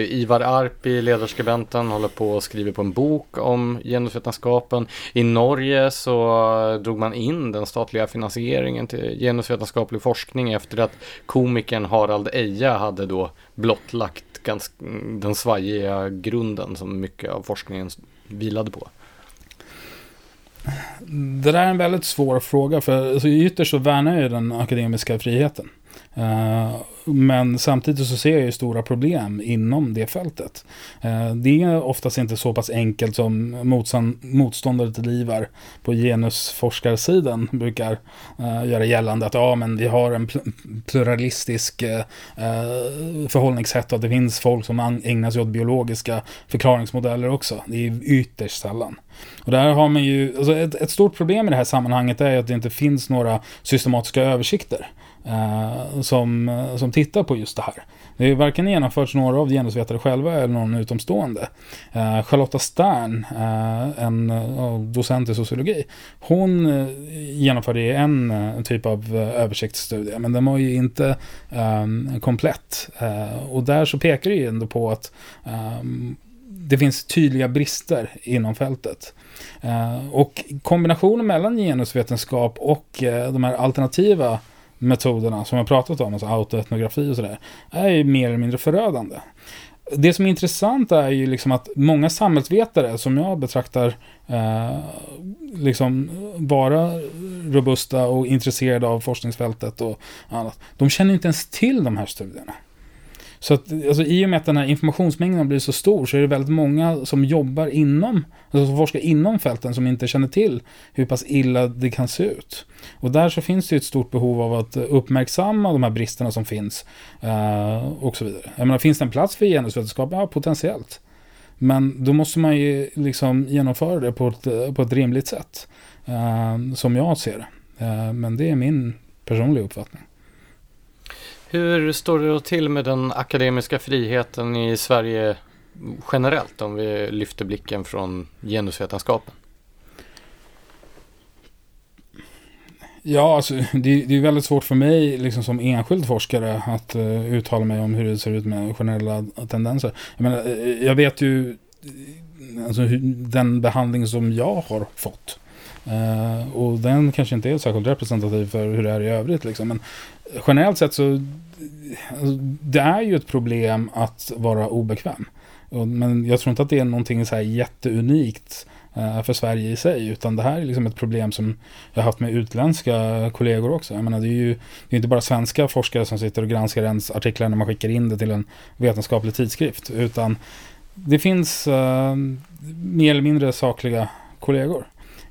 Ivar Arpi, ledarskribenten, håller på och skriver på en bok om genusvetenskapen. I Norge så drog man in den statliga finansieringen till genusvetenskaplig forskning efter att komikern Harald Eja hade då blottlagt ganska, den svajiga grunden som mycket av forskningen vilade på. Det där är en väldigt svår fråga, för alltså, ytterst så värnar jag den akademiska friheten. Eh, men samtidigt så ser jag ju stora problem inom det fältet. Eh, det är oftast inte så pass enkelt som motståndare till Ivar på genusforskarsidan brukar eh, göra gällande att ja, men vi har en pluralistisk förhållningssätt och att det finns folk som ägnar sig åt biologiska förklaringsmodeller också. Det är ytterst sällan. Och där har man ju, alltså ett, ett stort problem i det här sammanhanget är att det inte finns några systematiska översikter Eh, som, eh, som tittar på just det här. Det har varken genomförts några av genusvetare själva eller någon utomstående. Eh, Charlotta Stern, eh, en eh, docent i sociologi, hon genomförde en typ av översiktsstudie, men den var ju inte eh, komplett. och där så pekar det ju ändå på att det finns tydliga brister inom fältet. och kombinationen mellan genusvetenskap och de här alternativa metoderna som jag pratat om, alltså autoetnografi och sådär, är ju mer eller mindre förödande. Det som är intressant är ju liksom att många samhällsvetare som jag betraktar eh, liksom vara robusta och intresserade av forskningsfältet och annat, de känner inte ens till de här studierna. Så att, alltså, i och med att den här informationsmängden blir så stor så är det väldigt många som jobbar inom, alltså som forskar inom fälten som inte känner till hur pass illa det kan se ut. Och där så finns det ett stort behov av att uppmärksamma de här bristerna som finns eh, och så vidare. Jag menar, finns det en plats för genusvetenskap? Ja, potentiellt. Men då måste man ju liksom genomföra det på ett, på ett rimligt sätt. Eh, som jag ser det. Eh, men det är min personliga uppfattning. Hur står det då till med den akademiska friheten i Sverige generellt om vi lyfter blicken från genusvetenskapen? Ja, alltså, det, det är väldigt svårt för mig liksom, som enskild forskare att uh, uttala mig om hur det ser ut med generella tendenser. Jag, menar, eh, jag vet ju eh, alltså, den behandling som jag har fått. Uh, och den kanske inte är särskilt representativ för hur det är i övrigt. Liksom. Men generellt sett så alltså, det är ju ett problem att vara obekväm. Men jag tror inte att det är någonting så här jätteunikt eh, för Sverige i sig. Utan det här är liksom ett problem som jag har haft med utländska kollegor också. Jag menar, det är ju det är inte bara svenska forskare som sitter och granskar ens artiklar när man skickar in det till en vetenskaplig tidskrift. Utan det finns uh, mer eller mindre sakliga kollegor.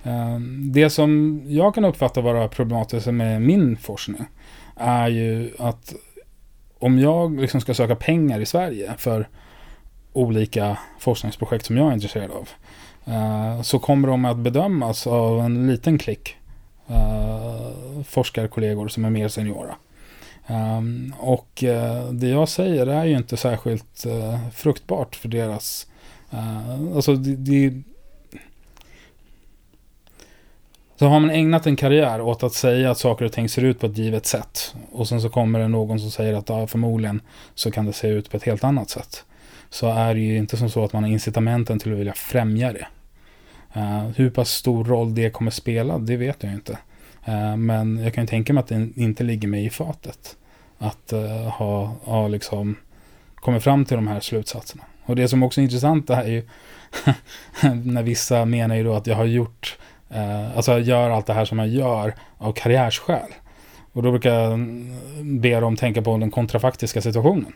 Uh, det som jag kan uppfatta vara problematiskt med min forskning är ju att om jag liksom ska söka pengar i Sverige för olika forskningsprojekt som jag är intresserad av eh, så kommer de att bedömas av en liten klick eh, forskarkollegor som är mer seniora. Ehm, och eh, det jag säger är ju inte särskilt fruktbart för deras... alltså det, det, så har man ägnat en karriär åt att säga att saker och ting ser ut på ett givet sätt. Och sen så kommer det någon som säger att ja, förmodligen så kan det se ut på ett helt annat sätt. Så är det ju inte som så att man har incitamenten till att vilja främja det. Uh, hur pass stor roll det kommer spela, det vet jag inte. Uh, men jag kan ju tänka mig att det inte ligger mig i fatet. Att uh, ha, ha liksom kommit fram till de här slutsatserna. Och det som också är intressant är ju [laughs] när vissa menar ju då att jag har gjort Eh, alltså jag gör allt det här som jag gör av karriärsskäl. Och då brukar jag be dem tänka på den kontrafaktiska situationen.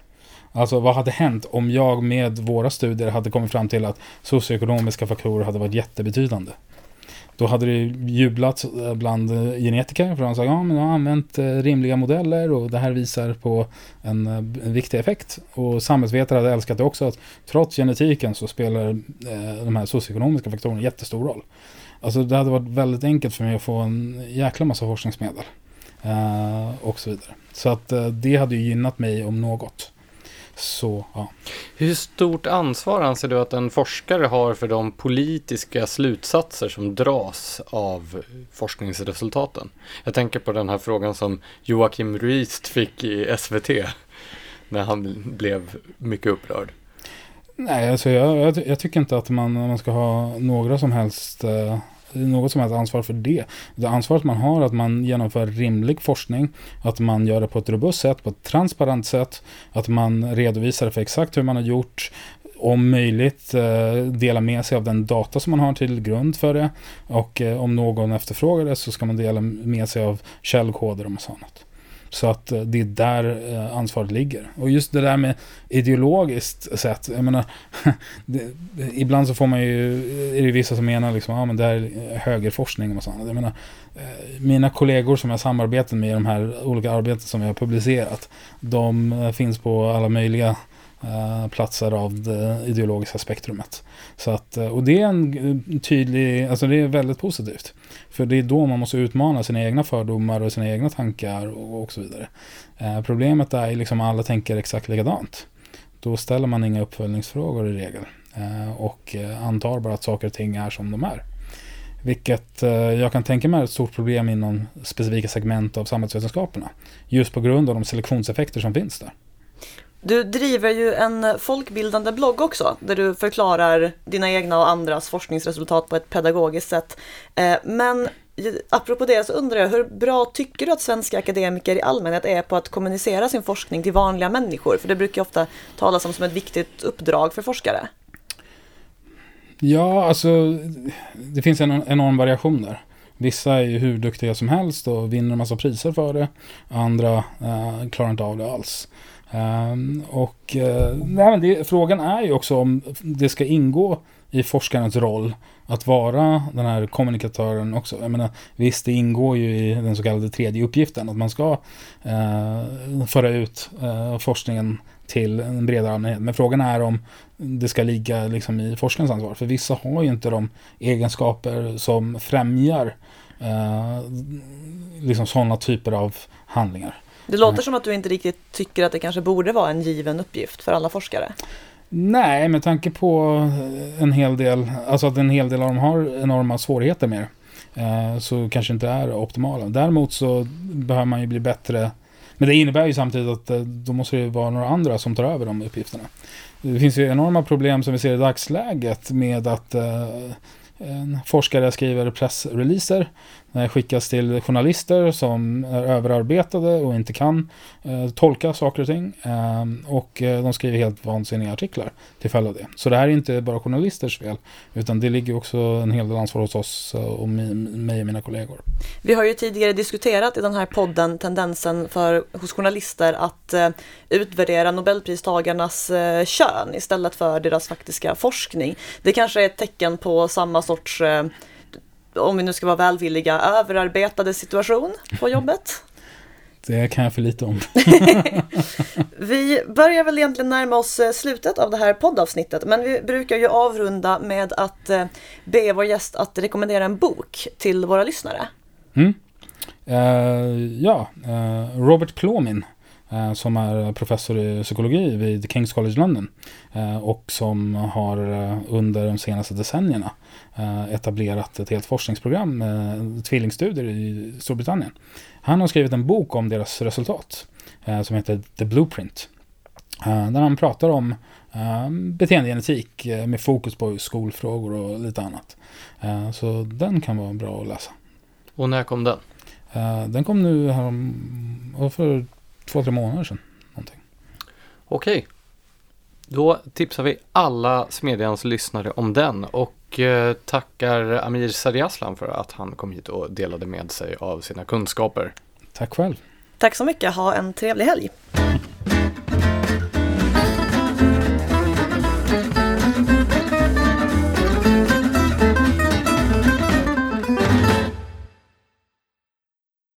Alltså vad hade hänt om jag med våra studier hade kommit fram till att socioekonomiska faktorer hade varit jättebetydande? Då hade det jublats bland genetiker för de sa ja men jag har använt eh, rimliga modeller och det här visar på en, en viktig effekt. Och samhällsvetare hade älskat det också att trots genetiken så spelar eh, de här socioekonomiska faktorerna jättestor roll. Alltså det hade varit väldigt enkelt för mig att få en jäkla massa forskningsmedel. och så vidare. Så att det hade ju gynnat mig om något. Så, ja. Hur stort ansvar anser du att en forskare har för de politiska slutsatser som dras av forskningsresultaten? Jag tänker på den här frågan som Joakim Ruist fick i SVT när han blev mycket upprörd. Nej, alltså jag, jag, jag tycker inte att man, man ska ha några som helst eh, något som helst ansvar för det. Det ansvaret man har att man genomför rimlig forskning, att man gör det på ett robust sätt, på ett transparent sätt, att man redovisar för exakt hur man har gjort, om möjligt eh, dela med sig av den data som man har till grund för det och eh, om någon efterfrågar det så ska man dela med sig av källkoder och massa annat. Så att eh, det är där eh, ansvaret ligger. Och just det där med ideologiskt sett, jag menar, [laughs] det, ibland så får man ju, eh, är det vissa som menar liksom, ja ah, men det här är högerforskning och sånt. Jag menar, mina kollegor som jag samarbetar med i de här olika arbeten som jag har publicerat, de finns på alla möjliga Eh, platser av det ideologiska spektrumet. Så att, eh, och det är en eh, tydlig, alltså det är väldigt positivt. För det är då man måste utmana sina egna fördomar och sina egna tankar och, och så vidare. Eh, problemet är liksom alla tänker exakt likadant. Då ställer man inga uppföljningsfrågor i regel. Eh, och antar bara att saker och ting är som de är. Vilket eh, jag kan tänka mig är ett stort problem inom specifika segment av samhällsvetenskaperna. Just på grund av de selektionseffekter som finns där. Du driver ju en folkbildande blogg också, där du förklarar dina egna och andras forskningsresultat på ett pedagogiskt sätt. Eh, men apropå det så undrar jag, hur bra tycker du att svenska akademiker i allmänhet är på att kommunicera sin forskning till vanliga människor? För det brukar ju ofta talas om som ett viktigt uppdrag för forskare. Ja, alltså det finns en enorm variation där. Vissa är ju hur duktiga som helst och vinner en massa priser för det. Andra eh, klarar inte av det alls. Um, och uh, nej, det, frågan är ju också om det ska ingå i forskarens roll att vara den här kommunikatören också. Jag menar, visst, det ingår ju i den så kallade tredje uppgiften att man ska uh, föra ut uh, forskningen till en bredare allmänhet. Men frågan är om det ska ligga liksom, i forskarens ansvar. För vissa har ju inte de egenskaper som främjar liksom sådana typer av handlingar. Det låter som att du inte riktigt tycker att det kanske borde vara en given uppgift för alla forskare. Nej, med tanke på en hel del, alltså att en hel del av dem har enorma svårigheter med det. Eh, så kanske inte är optimala. Däremot så behöver man ju bli bättre. Men det innebär ju samtidigt att eh, då måste det vara några andra som tar över de uppgifterna. Det finns ju enorma problem som vi ser i dagsläget med att eh, en forskare skriver pressreleaser Eh, skickas till journalister som är överarbetade och inte kan eh, tolka saker och ting. Ehm, eh, och de skriver helt vansinniga artiklar till följd av det. Så det här är inte bara journalisters fel, utan det ligger också en hel del ansvar hos oss och mig och mina kollegor. Vi har ju tidigare diskuterat i den här podden tendensen för, hos journalister att eh, utvärdera Nobelpristagarnas eh, kön istället för deras faktiska forskning. Det kanske är ett tecken på samma sorts om vi nu ska vara välvilliga, överarbetade situation på jobbet? [laughs] Det kan jag för lite om. [laughs] vi börjar väl egentligen närma oss eh, slutet av det här poddavsnittet, men vi brukar ju avrunda med att eh, be vår gäst att rekommendera en bok till våra lyssnare. Mm. Uh, ja, uh, Robert Plomin som är professor i psykologi vid Kings College London och som har under de senaste decennierna Eh, etablerat ett helt forskningsprogram tvillingstudier i Storbritannien. Han har skrivit en bok om deras resultat eh, som heter The Blueprint. Eh, där han pratar om beteendegenetik med fokus på skolfrågor och lite annat. Så den kan vara bra att läsa. Och när kom den? Den kom nu för två, tre månader sedan. Någonting. Okej. Då tipsar vi alla Smedjans lyssnare om den och eh, tackar Amir Sariaslan för att han kom hit och delade med sig av sina kunskaper. Tack själv. Tack så mycket, ha en trevlig helg.